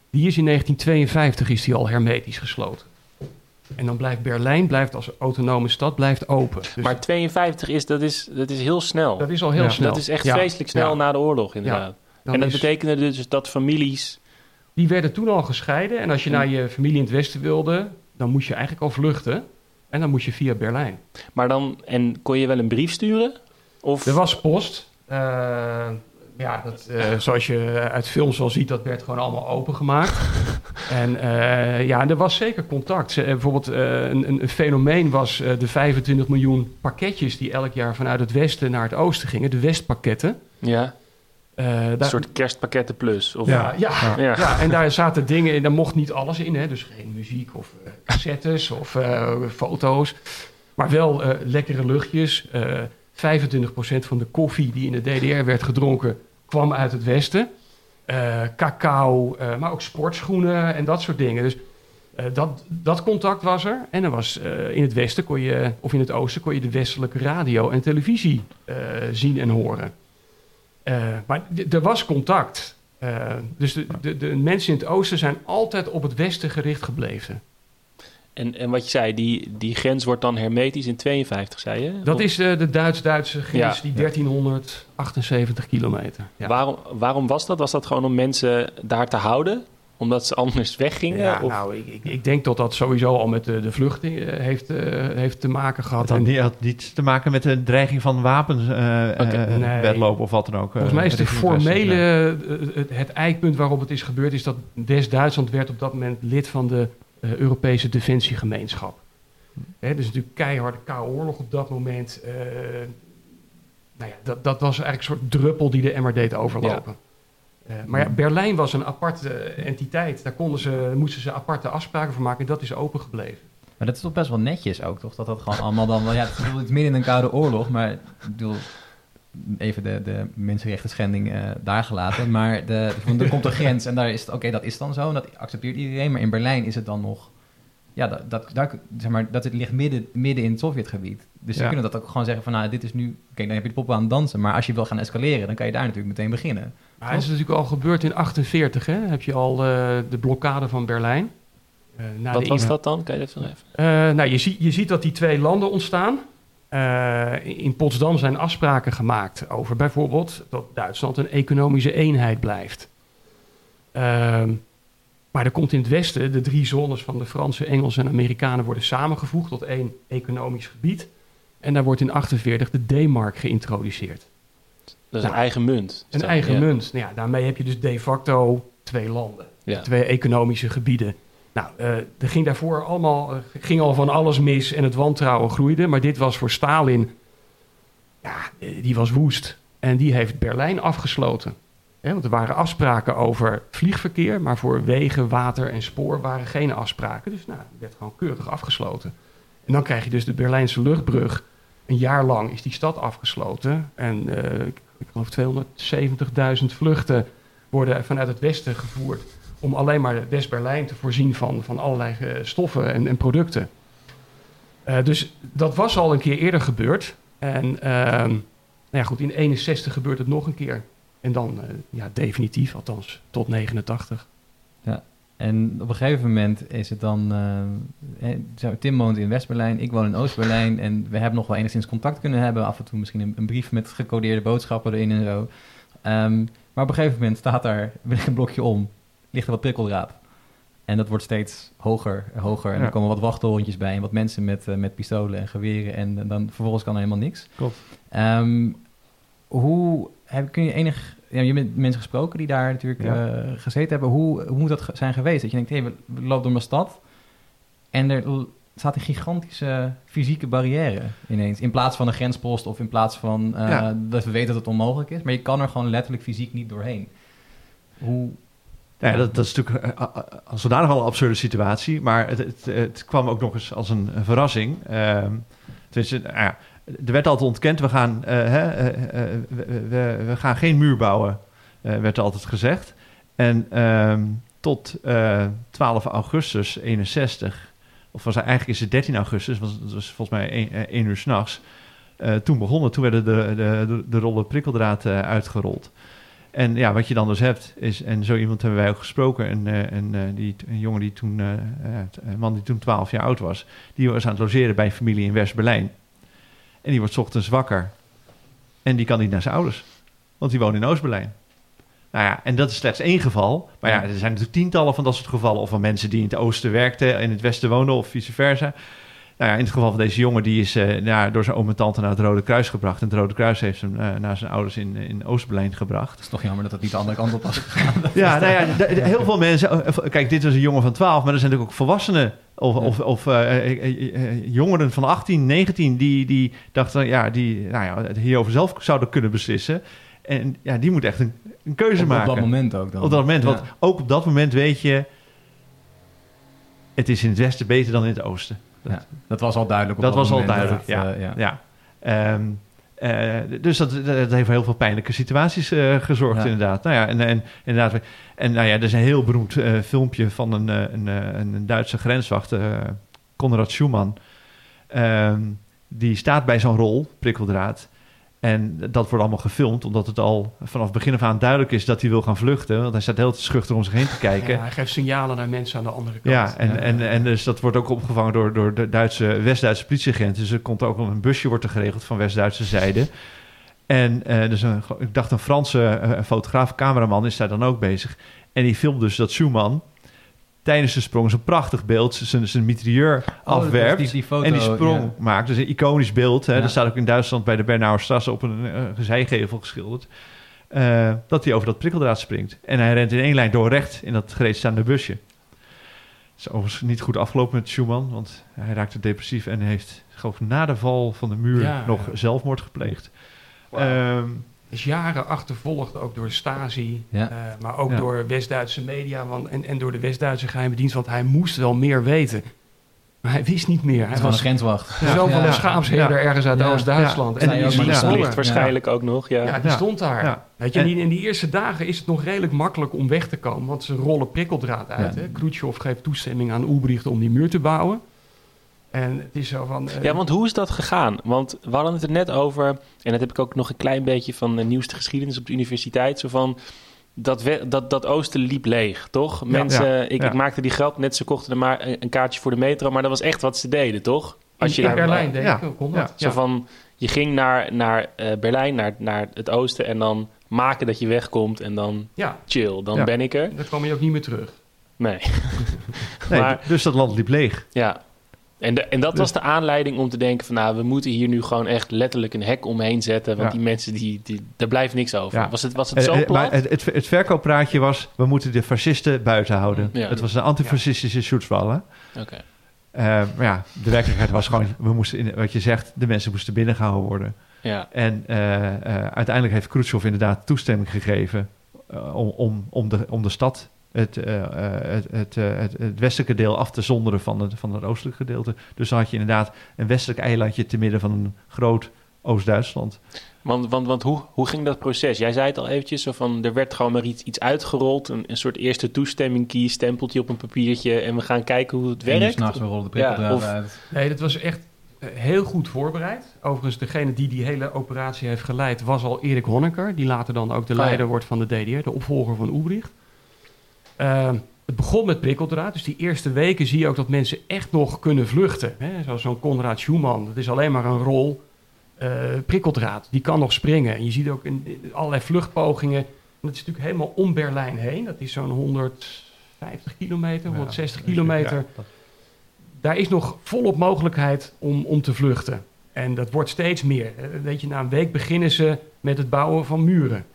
Speaker 5: Die is in 1952 is die al hermetisch gesloten. En dan blijft Berlijn blijft als autonome stad blijft open. Dus
Speaker 3: maar 52 is, dat is, dat is heel snel.
Speaker 5: dat is al heel
Speaker 4: Ja,
Speaker 5: snel.
Speaker 3: Dat is echt
Speaker 5: Ja,
Speaker 3: vreselijk snel
Speaker 5: ja.
Speaker 3: na de oorlog, inderdaad. En dat
Speaker 5: is-
Speaker 3: betekende dus dat families...
Speaker 5: Die werden toen al gescheiden. En als je naar je familie in het westen wilde, dan moest je eigenlijk al vluchten. En dan moest je via Berlijn.
Speaker 3: Maar dan, en kon je wel een brief sturen? Of,
Speaker 5: Er was post. Eh, ja, dat, eh, zoals je uit films wel ziet, dat werd gewoon allemaal opengemaakt. en eh, ja, er was zeker contact. Bijvoorbeeld een, een, een fenomeen was de 25 miljoen pakketjes die elk jaar vanuit het westen naar het oosten gingen. De westpakketten.
Speaker 3: ja,
Speaker 5: Eh,
Speaker 3: een
Speaker 5: daar-
Speaker 3: soort kerstpakketten plus? Of,
Speaker 5: ja, ja,
Speaker 3: Ja.
Speaker 5: ja. en daar zaten dingen in, daar mocht niet alles in. Hè? Dus geen muziek of eh, cassettes of eh, foto's. Maar wel eh, lekkere luchtjes. Eh 25% van de koffie die in de DDR werd gedronken, kwam uit het westen. Eh, cacao, eh, maar ook sportschoenen en dat soort dingen. Dus eh, dat, dat contact was er. En er was eh, in het westen kon je, of in het oosten kon je de westelijke radio en televisie eh, zien en horen. Eh, maar er was contact. Eh, dus de, de, de mensen in het oosten zijn altijd op het westen gericht gebleven.
Speaker 3: En, en wat je zei, die, die grens wordt dan hermetisch in 52, zei je?
Speaker 5: Dat is eh, de Duits-Duitse grens,
Speaker 3: Ja.
Speaker 5: die 1378 kilometer. Ja.
Speaker 3: Waarom, waarom was dat? Was dat gewoon om mensen daar te houden? Omdat ze anders weggingen?
Speaker 5: Ja,
Speaker 3: of?
Speaker 5: nou, ik, ik, ik denk dat dat sowieso al met de, de vluchting eh, heeft, eh, heeft te maken gehad.
Speaker 4: Had
Speaker 5: En
Speaker 4: had niets te maken met de dreiging van wapens, eh
Speaker 3: Oké,
Speaker 5: nee.
Speaker 4: wedlopen of wat dan ook.
Speaker 5: Volgens mij is de
Speaker 4: het
Speaker 5: formele, het, het eikpunt waarop het is gebeurd, is dat West-Duitsland werd op dat moment lid van de Europese Defensiegemeenschap. Hè, dus natuurlijk keiharde koude oorlog op dat moment. eh, nou ja, dat, dat was eigenlijk een soort druppel die de emmer deed overlopen. Eh, maar ja, Berlijn was een aparte eh, entiteit. Daar konden ze, moesten ze aparte afspraken voor maken en dat is open gebleven.
Speaker 1: Maar dat is toch best wel netjes ook, toch? Dat dat gewoon allemaal dan... Ja, het is midden in een koude oorlog, maar ik bedoel... Even de, de mensenrechten eh, daar gelaten. Maar de, er komt een grens en daar is het... Oké, dat is dan zo en dat accepteert iedereen. Maar in Berlijn is het dan nog... Ja, dat, dat, daar- zeg maar, dat het ligt midden, midden in het Sovjetgebied. Dus ze
Speaker 4: Ja.
Speaker 1: kunnen dat ook gewoon zeggen van... Nou, dit is nu... Oké, dan heb je de poppen aan het dansen. Maar als je wil gaan escaleren, dan kan je daar natuurlijk meteen beginnen.
Speaker 5: Maar het is natuurlijk al gebeurd in 48, hè? Heb je al eh, de blokkade van Berlijn. Eh, na
Speaker 3: Wat
Speaker 5: de
Speaker 3: was dat dan? Kan je dat nog even?
Speaker 5: Eh, nou, je, ziet, je ziet dat die twee landen ontstaan. Eh, in Potsdam zijn afspraken gemaakt over bijvoorbeeld dat Duitsland een economische eenheid blijft. Maar er komt in het Westen, de drie zones van de Fransen, Engelsen en Amerikanen worden samengevoegd tot één economisch gebied. En daar wordt in 48 de D-mark geïntroduceerd.
Speaker 3: Dat is
Speaker 5: Nou,
Speaker 3: een eigen munt.
Speaker 5: Een
Speaker 3: dat-
Speaker 5: eigen
Speaker 3: ja.
Speaker 5: munt. Nou ja, daarmee heb je dus de facto twee landen.
Speaker 3: Ja.
Speaker 5: Twee economische gebieden. Nou, eh, er ging daarvoor allemaal, ging al van alles mis en het wantrouwen groeide. Maar dit was voor Stalin, ja, eh, die was woest. En die heeft Berlijn afgesloten. Want er waren afspraken over vliegverkeer, maar voor wegen, water en spoor waren geen afspraken. Dus nou, die werd gewoon keurig afgesloten. En dan krijg je dus de Berlijnse luchtbrug. Een jaar lang is die stad afgesloten. En eh, ik, ik geloof 270.000 vluchten worden vanuit het westen gevoerd om alleen maar West-Berlijn te voorzien van, van allerlei eh, stoffen en, en producten. Eh, dus dat was al een keer eerder gebeurd. En ehm, nou ja, goed, in 61 gebeurt het nog een keer. En dan eh, ja, definitief, althans tot 89.
Speaker 1: En op een gegeven moment is het dan... eh, Tim woont in West-Berlijn, ik woon in Oost-Berlijn... en we hebben nog wel enigszins contact kunnen hebben. Af en toe misschien een, een brief met gecodeerde boodschappen erin en zo. Ehm, maar op een gegeven moment staat daar een blokje om, ligt er wat prikkeldraad. En dat wordt steeds hoger en hoger. En
Speaker 4: Ja.
Speaker 1: er komen wat wachthorentjes bij en wat mensen met, eh, met pistolen en geweren. En dan vervolgens kan er helemaal niks.
Speaker 4: Klopt.
Speaker 1: Ehm, hoe heb, kun je enig... Ja, je hebt mensen gesproken die daar natuurlijk
Speaker 4: Ja.
Speaker 1: eh, gezeten hebben. Hoe, hoe moet dat ge- zijn geweest? Dat je denkt, hé, we, we lopen door mijn stad... en er staat een gigantische fysieke barrière ineens. In plaats van een grenspost of in plaats van eh,
Speaker 4: Ja.
Speaker 1: dat we weten dat het onmogelijk is. Maar je kan er gewoon letterlijk fysiek niet doorheen. Hoe...
Speaker 4: Nou ja, dat, dat is natuurlijk eh, als zodanig al een absurde situatie. Maar het, het, het kwam ook nog eens als een, verrassing. Nou ja, er werd altijd ontkend, we gaan, eh, hè, eh, eh, we, we, gaan geen muur bouwen, werd er altijd gezegd. En ehm, tot eh 12 augustus 61, of was eigenlijk is het 13 augustus, was, was volgens mij 1, 1 uur s'nachts. Uh, toen begonnen, toen werden de, de, de, rollen prikkeldraad uitgerold. En ja, wat je dan dus hebt is, en zo iemand hebben wij ook gesproken, en, en die, een jongen die toen, een man die toen 12 jaar oud was, die was aan het logeren bij een familie in West-Berlijn. En die wordt ochtends wakker en die kan niet naar zijn ouders, want die woont in Oost-Berlijn. Nou ja, en dat is slechts één geval. Maar ja, er zijn natuurlijk tientallen van dat soort gevallen. Of van mensen die in het oosten werkten en in het westen woonden, of vice versa. Nou ja, in het geval van deze jongen, die is uh, door zijn oom en tante naar het Rode Kruis gebracht. En het Rode Kruis heeft hem uh, naar zijn ouders in, in Oost-Berlijn gebracht. Het
Speaker 1: is toch jammer dat het niet de andere kant op was gegaan.
Speaker 4: ja, nou ja, heel veel mensen... Kijk, dit was een jongen van 12, maar er zijn natuurlijk ook volwassenen... of, ja. of, of uh, jongeren van 18, 19... die, die dachten, ja, die nou ja, hierover zelf zouden kunnen beslissen... En ja, die moet echt een, een keuze
Speaker 1: op,
Speaker 4: maken.
Speaker 1: Op dat moment ook dan.
Speaker 4: Op dat moment, ja. want ook op dat moment weet je... het is in het westen beter dan in het oosten.
Speaker 1: Dat, dat was al duidelijk.
Speaker 4: dat was al duidelijk,
Speaker 1: dat,
Speaker 4: ja.
Speaker 1: ja.
Speaker 4: ja. Um, Eh, dus dat, dat heeft heel veel pijnlijke situaties eh, gezorgd,
Speaker 1: Ja.
Speaker 4: inderdaad. Nou ja, en, en, inderdaad, en nou ja, er is een heel beroemd eh, filmpje van een, eh, een, eh, een Duitse grenswachter, eh, Konrad Schumann. Ehm, die staat bij zo'n rol, prikkeldraad. En dat wordt allemaal gefilmd, omdat het al vanaf begin af aan duidelijk is dat hij wil gaan vluchten. Want hij staat heel te schuchter om zich heen te kijken.
Speaker 5: Ja, hij geeft signalen naar mensen aan de andere kant.
Speaker 4: Ja, en, En, en dus dat wordt ook opgevangen door, door de Duitse, West-Duitse politieagenten. Dus er komt ook een busje wordt er geregeld van West-Duitse zijde. En eh, dus een, ik dacht een Franse eh, fotograaf, cameraman is daar dan ook bezig. En die filmt dus dat Schumann tijdens de sprong zo'n prachtig beeld zijn, zijn mitrieur afwerpt.
Speaker 1: Oh, die, die foto,
Speaker 4: en die sprong
Speaker 1: ja.
Speaker 4: maakt. Dus een iconisch beeld. Hè.
Speaker 1: Ja.
Speaker 4: Dat staat ook in Duitsland bij de Bernauer Strasse op een uh, zijgevel geschilderd. Eh, dat hij over dat prikkeldraad springt. En hij rent in één lijn door recht in dat gereedstaande busje. Het is overigens niet goed afgelopen met Schumann, want hij raakte depressief en heeft geloof ik, na de val van de muur
Speaker 5: Ja,
Speaker 4: nog
Speaker 5: ja.
Speaker 4: zelfmoord gepleegd. Ehm,
Speaker 5: is jaren achtervolgd, ook door Stasi,
Speaker 1: Ja.
Speaker 5: eh, maar ook
Speaker 4: Ja.
Speaker 5: door West-Duitse media want, en, en door de West-Duitse geheime dienst, want hij moest wel meer weten. Maar hij wist niet meer.
Speaker 1: Het
Speaker 5: Hij
Speaker 1: is
Speaker 5: was
Speaker 1: grenswacht.
Speaker 5: zo van
Speaker 1: Ja.
Speaker 5: een schaamsherder ergens uit
Speaker 1: Ja.
Speaker 5: Oost-Duitsland.
Speaker 1: Ja.
Speaker 5: En die, er.
Speaker 3: Ligt waarschijnlijk ook nog, ja.
Speaker 5: Ja, die
Speaker 4: Ja.
Speaker 5: stond daar.
Speaker 4: Ja.
Speaker 5: Weet je,
Speaker 4: En-
Speaker 5: in die eerste dagen is het nog redelijk makkelijk om weg te komen, want ze rollen prikkeldraad uit.
Speaker 1: Ja.
Speaker 5: Hè? Khrushchev geeft toestemming aan Ulbricht om die muur te bouwen. En het is zo van... eh,
Speaker 3: Ja, want hoe is dat gegaan? Want we hadden het er net over, en dat heb ik ook nog een klein beetje van de nieuwste geschiedenis op de universiteit, zo van dat, we- dat, dat oosten liep leeg, toch? Mensen,
Speaker 4: ja,
Speaker 3: ik,
Speaker 4: ja.
Speaker 3: ik maakte die grap, net ze kochten er maar een, een kaartje voor de metro, maar dat was echt wat ze deden, toch? Als je
Speaker 5: in Berlijn, denk
Speaker 4: ja,
Speaker 5: ik, dat.
Speaker 3: Zo van, je ging naar, naar eh, Berlijn, naar, naar het oosten en dan maken dat je wegkomt en dan
Speaker 5: ja,
Speaker 3: chill, dan
Speaker 4: Ja.
Speaker 3: ben ik er.
Speaker 5: dan kwam je ook niet meer terug.
Speaker 3: Nee,
Speaker 4: nee,
Speaker 3: Maar-
Speaker 4: dus dat land liep leeg.
Speaker 3: ja. En, de, en dat was de aanleiding om te denken van... nou, we moeten hier nu gewoon echt letterlijk een hek omheen zetten... want
Speaker 4: Ja.
Speaker 3: die mensen, die, die, daar blijft niks over.
Speaker 4: Ja.
Speaker 3: Was het, was het
Speaker 4: Eh,
Speaker 3: zo
Speaker 4: eh,
Speaker 3: plat?
Speaker 4: maar het, het, het verkooppraatje was, we moeten de fascisten buiten houden.
Speaker 3: Ja.
Speaker 4: Het was een antifascistische Schutzwall. hè.
Speaker 3: Oké.
Speaker 4: Eh, maar ja, de werkelijkheid was gewoon, we moesten in, wat je zegt, de mensen moesten binnengehouden worden.
Speaker 3: Ja,
Speaker 4: En uiteindelijk heeft Khrushchev inderdaad toestemming gegeven om, om, om, de, om de stad, het, eh, eh, het, het, eh, het, het westelijke deel af te zonderen van het, van het oostelijke gedeelte. Dus dan had je inderdaad een westelijk eilandje te midden van een groot Oost-Duitsland.
Speaker 3: want, want, want hoe, hoe ging dat proces? Jij zei het al eventjes, zo van, er werd gewoon maar iets, iets uitgerold... Een, een soort eerste toestemming key, stempeltje op een papiertje... en we gaan kijken hoe het
Speaker 1: En
Speaker 3: werkt.
Speaker 1: we rollen de
Speaker 3: Ja,
Speaker 1: prikkeldraad
Speaker 3: of-
Speaker 1: uit.
Speaker 5: Nee, dat was echt heel goed voorbereid. Overigens, degene die die hele operatie heeft geleid was al Erik Honecker. Die later dan ook de
Speaker 3: Oh, ja.
Speaker 5: leider wordt van de DDR, de opvolger van Ulbricht. Eh, het begon met prikkeldraad. Dus die eerste weken zie je ook dat mensen echt nog kunnen vluchten. Hè? Zoals zo'n Konrad Schumann. Dat is alleen maar een rol eh, prikkeldraad. Die kan nog springen. En je ziet ook in, in allerlei vluchtpogingen. En dat is natuurlijk helemaal om Berlijn heen. Dat is zo'n 150 kilometer, 160 kilometer
Speaker 4: Ja, dat-
Speaker 5: daar is nog volop mogelijkheid om, om te vluchten. En dat wordt steeds meer. Eh, Weet je, na een week beginnen ze met het bouwen van muren.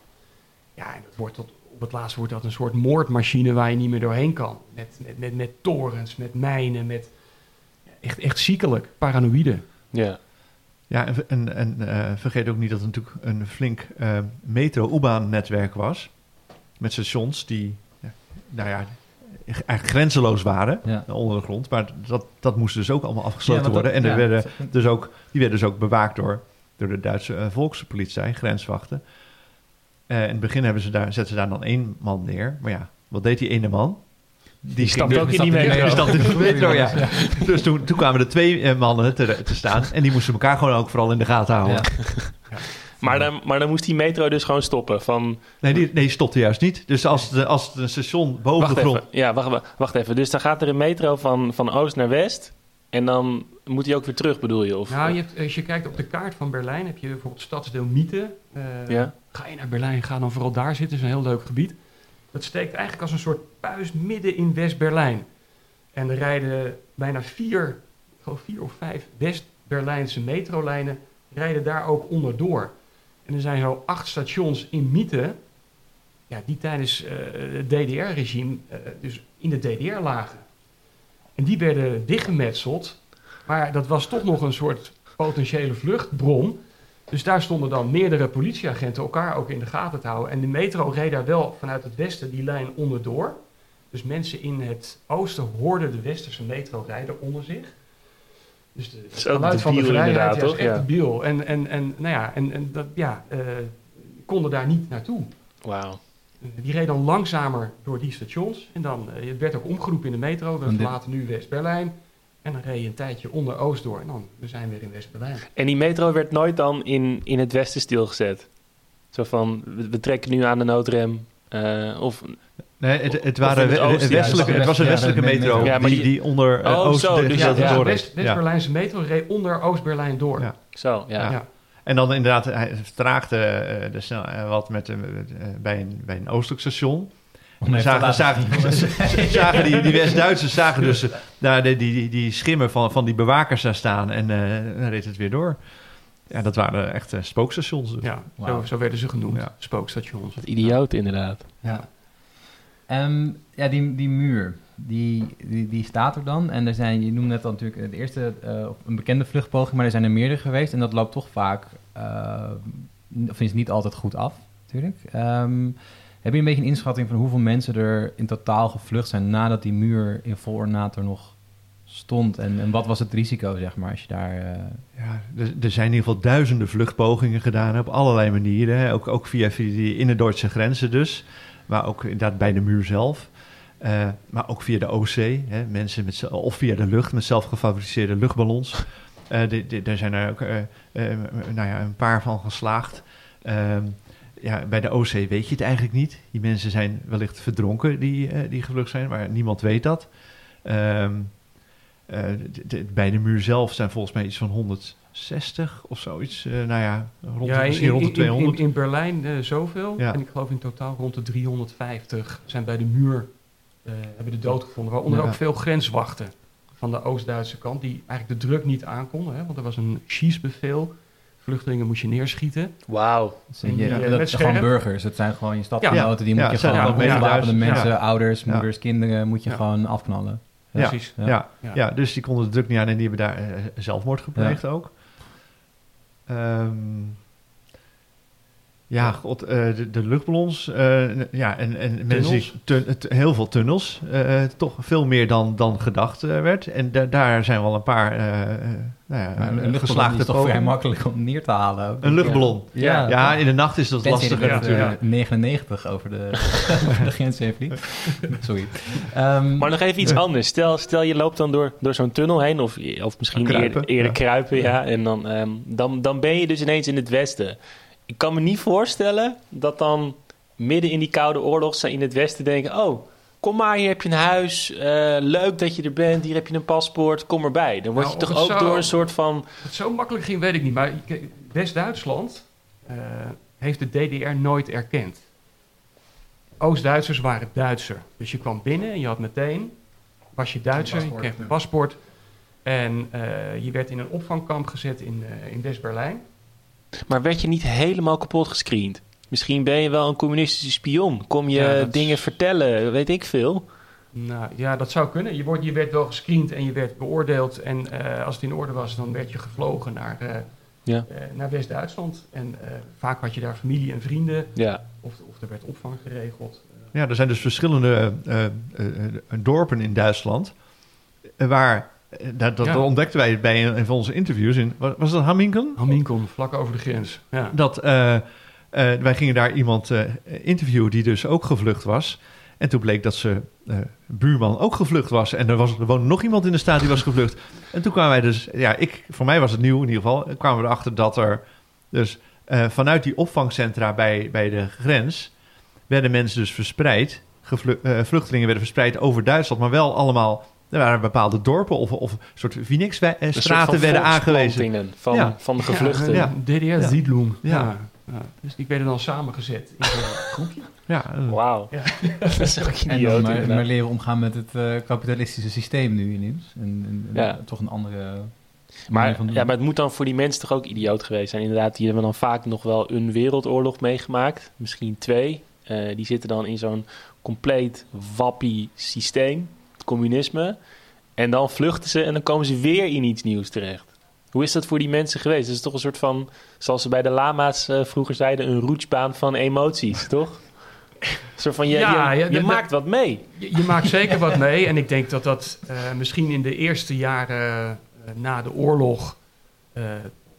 Speaker 5: Ja, en dat wordt tot, op het laatst wordt dat een soort moordmachine waar je niet meer doorheen kan. Met, met, met, met torens, met mijnen, met... Echt, echt ziekelijk, paranoïde.
Speaker 3: Ja.
Speaker 4: Ja, en, en, en eh, vergeet ook niet dat het natuurlijk een flink eh, metro-U-baan-netwerk was. Met stations die, ja, nou ja, eigenlijk grenzeloos waren
Speaker 1: Ja.
Speaker 4: onder de grond. Maar dat, dat moest dus ook allemaal afgesloten
Speaker 1: Ja,
Speaker 4: worden.
Speaker 1: dat-
Speaker 4: en er
Speaker 1: ja.
Speaker 4: werden dus ook, die werden dus ook bewaakt door, door de Duitse eh, volkspolitie, grenswachten. Eh, in het begin hebben ze daar, zetten ze daar dan één man neer. Maar ja, wat deed die ene man? Die,
Speaker 3: stapt
Speaker 4: ging-
Speaker 3: ook in die metro.
Speaker 4: Die stapte in de metro, ja. Dus toen, toen kwamen er twee eh, mannen te, te staan. En die moesten elkaar gewoon ook vooral in de gaten houden.
Speaker 1: Ja.
Speaker 3: Maar, dan, maar dan moest die metro dus gewoon stoppen. Van,
Speaker 4: Nee, die, nee, die stopte juist niet. Dus als, de, als het een station boven
Speaker 3: wacht
Speaker 4: de grond...
Speaker 3: even. Ja, wacht, wacht, wacht even. Dus dan gaat er een metro van, van oost naar west. En dan moet hij ook weer terug, bedoel je? Of,
Speaker 5: Nou, je hebt, als je kijkt op de kaart van Berlijn, heb je bijvoorbeeld stadsdeel Miete. Eh,
Speaker 3: Ja.
Speaker 5: Ga je naar Berlijn, ga dan vooral daar zitten. Is een heel leuk gebied. Dat steekt eigenlijk als een soort puis midden in West-Berlijn. En er rijden bijna vier, vier of vijf West-Berlijnse metrolijnen rijden daar ook onderdoor. En er zijn zo acht stations in Miete, ja, die tijdens eh, het DDR-regime eh, dus in de DDR lagen. En die werden dichtgemetseld, maar dat was toch nog een soort potentiële vluchtbron. Dus daar stonden dan meerdere politieagenten elkaar ook in de gaten te houden. En de metro reed daar wel vanuit het westen die lijn onderdoor. Dus mensen in het oosten hoorden de westerse metro rijden onder zich. Dus de, het
Speaker 3: is ook
Speaker 5: geluid van de vrijheid
Speaker 3: inderdaad,
Speaker 5: ja, is echt
Speaker 3: Ja.
Speaker 5: debiel. En, en, en, nou ja, en, en dat, ja, eh, konden daar niet naartoe.
Speaker 3: Wauw.
Speaker 5: Die reed dan langzamer door die stations. En dan eh, het werd ook omgeroepen in de metro. We verlaten nu West-Berlijn. En dan reed je een tijdje onder Oost door. En dan we zijn we weer in West-Berlijn.
Speaker 3: En die metro werd nooit dan in, in het westen stilgezet? Zo van, we, we trekken nu aan de noodrem. eh, of,
Speaker 4: Nee, het, het,
Speaker 3: Of
Speaker 4: waren
Speaker 3: het oosten,
Speaker 4: westelijke,
Speaker 1: het
Speaker 4: was een westelijke metro.
Speaker 3: Ja, maar
Speaker 4: die,
Speaker 3: die-
Speaker 4: die onder uh,
Speaker 3: Oh,
Speaker 4: Oost
Speaker 3: zo, dus
Speaker 4: ja,
Speaker 3: ja,
Speaker 4: door
Speaker 5: West-. West-Berlijnse metro reed onder Oost-Berlijn door.
Speaker 4: Ja.
Speaker 3: zo, ja.
Speaker 5: Ja.
Speaker 4: En dan inderdaad, hij vertraagde eh, de snel, eh, wat met, eh, eh, bij, een, bij een oostelijk station.
Speaker 1: Om
Speaker 4: zagen, die, die West-Duitsers zagen dus eh, daar die, die, die, schimmen van, van die bewakers daar staan en eh, dan reed het weer door. Ja, dat waren echt eh, spookstations. dus.
Speaker 5: Ja, zo, zo werden ze genoemd.
Speaker 4: Ja.
Speaker 5: Spookstations.
Speaker 3: Wat idioot inderdaad.
Speaker 1: Ja. Ehm, ja, die, die muur, die, die, die staat er dan. En er zijn, je noemde net al natuurlijk de eerste, eh, een bekende vluchtpoging, maar er zijn er meerdere geweest. En dat loopt toch vaak, eh, of is niet altijd goed af, natuurlijk. Ehm, heb je een beetje een inschatting van hoeveel mensen er in totaal gevlucht zijn nadat die muur in vol ornaat nog stond? En, en wat was het risico, zeg maar, als je daar... eh,
Speaker 4: Ja, er, zijn in ieder geval duizenden vluchtpogingen gedaan op allerlei manieren. Ook, ook via, via die innerduitse grenzen dus. Maar ook inderdaad bij de muur zelf. Eh, maar ook via de OC. Hè. Mensen met, of via de lucht met zelf gefabriceerde luchtballons. Die- daar zijn er ook nou ja, een paar van geslaagd. Ehm, ja, bij de OC weet je het eigenlijk niet. Die mensen zijn wellicht verdronken die, eh, die gevlucht zijn, maar niemand weet dat. Ehm, eh, bij de muur zelf zijn volgens mij iets van 160 of zoiets. Eh, nou ja, rond,
Speaker 5: Ja, in,
Speaker 4: misschien rond de
Speaker 5: in- in-
Speaker 4: 200.
Speaker 5: In, in Berlijn zoveel.
Speaker 4: Ja.
Speaker 5: En ik geloof in totaal rond de 350 zijn bij de muur hebben de dood gevonden. Waaronder
Speaker 4: Ja.
Speaker 5: ook veel grenswachten van de Oost-Duitse kant. Die eigenlijk de druk niet aankonden. Hè, want er was een schiesbevel. Vluchtelingen moest je neerschieten.
Speaker 3: Wauw.
Speaker 5: En
Speaker 1: je-
Speaker 5: die, eh,
Speaker 1: dat zijn gewoon
Speaker 5: scherp.
Speaker 1: burgers. Het zijn gewoon je stadgenoten. Die
Speaker 4: Ja,
Speaker 1: moet je gewoon
Speaker 4: allemaal
Speaker 1: ongewapende mensen,
Speaker 4: Ja.
Speaker 1: ouders,
Speaker 4: Ja.
Speaker 1: moeders, kinderen, moet je
Speaker 5: Ja.
Speaker 1: gewoon afknallen.
Speaker 4: Ja.
Speaker 5: Precies.
Speaker 1: Ja.
Speaker 4: Ja. Ja.
Speaker 5: Ja.
Speaker 4: dus die konden de druk niet aan en die hebben daar eh, zelfmoord gepleegd ook. Ehm, ja, god, eh, de, de luchtballons. eh, ja, en, en mensen tun- het- heel veel tunnels. eh, toch veel meer dan, dan gedacht werd. En da- daar zijn wel een paar nou ja,
Speaker 1: een luchtballon is toch vrij makkelijk om neer te halen. ook.
Speaker 4: Een luchtballon.
Speaker 1: Ja,
Speaker 4: Ja, in de nacht is dat
Speaker 1: Tenzij
Speaker 4: lastiger natuurlijk.
Speaker 1: 99 over de, over de grens heen vliegt. Sorry. Ehm,
Speaker 3: Maar nog even iets anders. Stel, stel je loopt dan door, door zo'n tunnel heen, of, of misschien
Speaker 4: Kruipen,
Speaker 3: eerder, eerder
Speaker 4: ja.
Speaker 3: kruipen, ja. En dan, ehm, dan, dan ben je dus ineens in het westen. Ik kan me niet voorstellen dat dan midden in die koude oorlog ze in het westen denken... oh, kom maar, hier heb je een huis, eh, leuk dat je er bent, hier heb je een paspoort, kom erbij. Dan word
Speaker 5: Nou,
Speaker 3: je toch
Speaker 5: of
Speaker 3: ook
Speaker 5: zo.
Speaker 3: door een soort van...
Speaker 5: Het zo makkelijk ging, weet ik niet. Maar West-Duitsland eh, heeft de DDR nooit erkend. Oost-Duitsers waren Duitser. Dus je kwam binnen en je had meteen, was je Duitser, je kreeg een paspoort. En eh, je werd in een opvangkamp gezet in, eh, in West-Berlijn.
Speaker 3: Maar werd je niet helemaal kapot gescreend? Misschien ben je wel een communistische spion. Kom je
Speaker 5: Ja, dat is-
Speaker 3: dingen vertellen, weet ik veel.
Speaker 5: Nou ja, dat zou kunnen. Je, wordt, je werd wel gescreend en je werd beoordeeld. En eh, als het in orde was, dan werd je gevlogen naar, eh,
Speaker 3: Ja.
Speaker 5: eh, naar West-Duitsland. En eh, vaak had je daar familie en vrienden.
Speaker 3: Ja,
Speaker 5: Of, of er werd opvang geregeld.
Speaker 4: Ja, er zijn dus verschillende eh, eh, eh, dorpen in Duitsland. waar, dat, dat
Speaker 5: Ja.
Speaker 4: ontdekten wij bij een, van onze interviews in. Was, dat Hamminken?
Speaker 5: Hamminkel, vlak over de grens. Ja.
Speaker 4: Dat eh, eh, wij gingen daar iemand eh, interviewen die dus ook gevlucht was. En toen bleek dat ze eh, buurman ook gevlucht was. En er, was, er woonde nog iemand in de staat die was gevlucht. En toen kwamen wij dus, ja, ik, voor mij was het nieuw in ieder geval, eh, kwamen we erachter dat er dus eh, vanuit die opvangcentra bij, bij de grens werden mensen dus verspreid, eh, vluchtelingen werden verspreid over Duitsland, maar wel allemaal, er waren bepaalde dorpen of, of een soort
Speaker 3: een
Speaker 4: Phoenix-straten
Speaker 3: van
Speaker 4: werden aangewezen.
Speaker 3: Van,
Speaker 4: Ja.
Speaker 3: van de gevluchten.
Speaker 4: Ja.
Speaker 5: DDR-Siedlung.
Speaker 4: Ja.
Speaker 5: Ja. Ja. Dus die werden dan samengezet in zo'n groepje.
Speaker 4: Ja, eh,
Speaker 3: Wauw.
Speaker 5: Ja.
Speaker 3: dat is ook
Speaker 1: en dan
Speaker 3: idioot
Speaker 1: maar, maar leren omgaan met het eh, kapitalistische systeem nu ineens. En, en, en
Speaker 3: Ja.
Speaker 1: toch een andere
Speaker 3: Maar, ja, maar het moet dan voor die mensen toch ook idioot geweest zijn. Inderdaad, die hebben dan vaak nog wel een wereldoorlog meegemaakt. Misschien twee. Eh, die zitten dan in zo'n compleet wappie systeem. Het communisme. En dan vluchten ze en dan komen ze weer in iets nieuws terecht. Hoe is dat voor die mensen geweest? Dat is toch een soort van, zoals ze bij de lama's eh, vroeger zeiden, een roetsbaan van emoties, toch? Een soort van, je,
Speaker 5: Ja,
Speaker 3: je, maakt wat mee.
Speaker 5: Je, maakt zeker wat mee. En ik denk dat dat eh, misschien in de eerste jaren eh, na de oorlog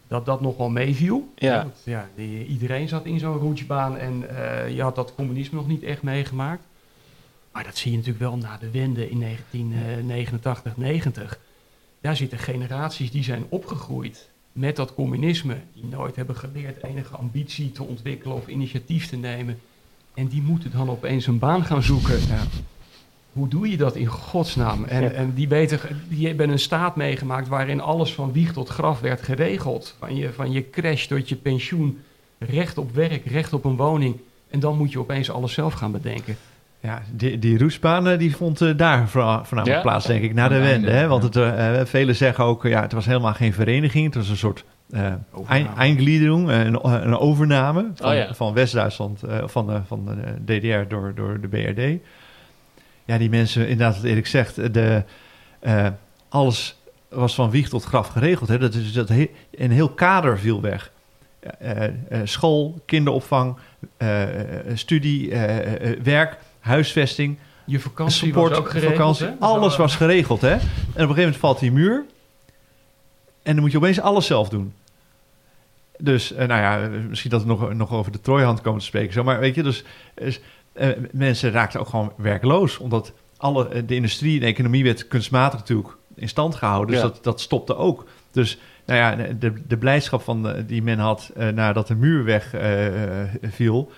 Speaker 5: dat dat nog wel meeviel.
Speaker 3: Ja.
Speaker 5: Want, ja, die- iedereen zat in zo'n routjebaan en je had dat communisme nog niet echt meegemaakt. Maar dat zie je natuurlijk wel na de wende in 1989, 90. Daar zitten generaties die zijn opgegroeid met dat communisme, die nooit hebben geleerd enige ambitie te ontwikkelen of initiatief te nemen. En die moeten dan opeens een baan gaan zoeken. Hoe doe je dat in godsnaam? En,
Speaker 3: Ja.
Speaker 5: en die, weten, die hebben een staat meegemaakt waarin alles van wieg tot graf werd geregeld. Van je, van je crash tot je pensioen, recht op werk, recht op een woning. En dan moet je opeens alles zelf gaan bedenken.
Speaker 4: Ja, die, die roesbaan die vond eh, daar voornamelijk
Speaker 3: Ja?
Speaker 4: plaats, denk ik, na de wende. Hè? Want het, eh, velen zeggen ook, ja, het was helemaal geen vereniging. Het was een soort eh Eingliederung, eh, een, een overname van,
Speaker 3: Oh ja.
Speaker 4: van West-Duitsland, eh, van, de, van de DDR door, door de BRD. Ja, die mensen, inderdaad wat Erik zegt, de, eh, alles was van wieg tot graf geregeld. Hè? Dat is, dat he- een heel kader viel weg. Eh, eh, school, kinderopvang, eh, eh, studie, eh, eh, werk, huisvesting,
Speaker 5: Je vakantie
Speaker 4: support,
Speaker 5: was ook geregeld.
Speaker 4: vakantie,
Speaker 5: hè?
Speaker 4: alles was geregeld. Hè? En op een gegeven moment valt die muur en dan moet je opeens alles zelf doen. Dus, eh, nou ja, misschien dat we nog, nog over de trooihand komen te spreken. Zo, maar weet je, dus, dus, eh, mensen raakten ook gewoon werkloos. Omdat alle, eh, de industrie en de economie werd kunstmatig natuurlijk in stand gehouden. Dus
Speaker 3: Ja.
Speaker 4: dat, dat stopte ook. Dus nou ja, de, de blijdschap van, die men had eh, nadat de muur weg eh, eh, viel...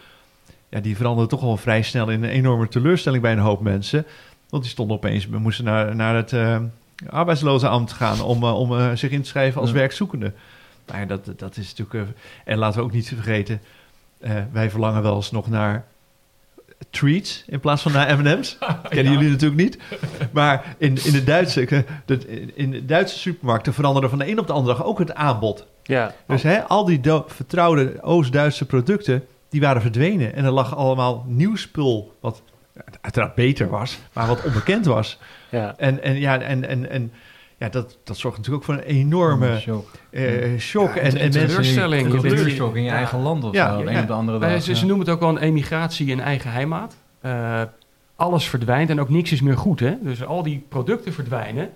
Speaker 4: Ja, die veranderde toch wel vrij snel in een enorme teleurstelling bij een hoop mensen. Want die stonden opeens, we moesten naar, naar het eh arbeidsloze ambt gaan om, eh, om eh, zich in te schrijven als
Speaker 1: Ja.
Speaker 4: werkzoekende. Ja, dat, dat is natuurlijk. eh, en laten we ook niet vergeten, eh, wij verlangen wel eens nog naar treats in plaats van naar M&M's. Kennen jullie natuurlijk niet. Maar in, in, de Duitse, eh, in de Duitse supermarkten veranderde van de een op de andere dag ook het aanbod.
Speaker 3: Ja.
Speaker 4: Dus hè, al die vertrouwde Oost-Duitse producten, die waren verdwenen. En er lag allemaal nieuw spul, wat uiteraard beter was, maar wat onbekend was.
Speaker 3: Ja.
Speaker 4: En, en, ja, en, en, en ja, dat, dat zorgt natuurlijk ook voor een enorme
Speaker 1: Shock.
Speaker 4: eh, shock.
Speaker 5: Ja,
Speaker 4: en,
Speaker 5: en teleurstelling.
Speaker 1: Een in je
Speaker 5: Ja.
Speaker 1: eigen land of
Speaker 4: Ja,
Speaker 1: zo.
Speaker 4: ja.
Speaker 1: een op de andere
Speaker 5: Eh,
Speaker 1: dag.
Speaker 5: ze,
Speaker 1: ja.
Speaker 5: ze noemen het ook wel een emigratie in eigen heimaat. Eh, alles verdwijnt en ook niks is meer goed. Hè? Dus al die producten verdwijnen,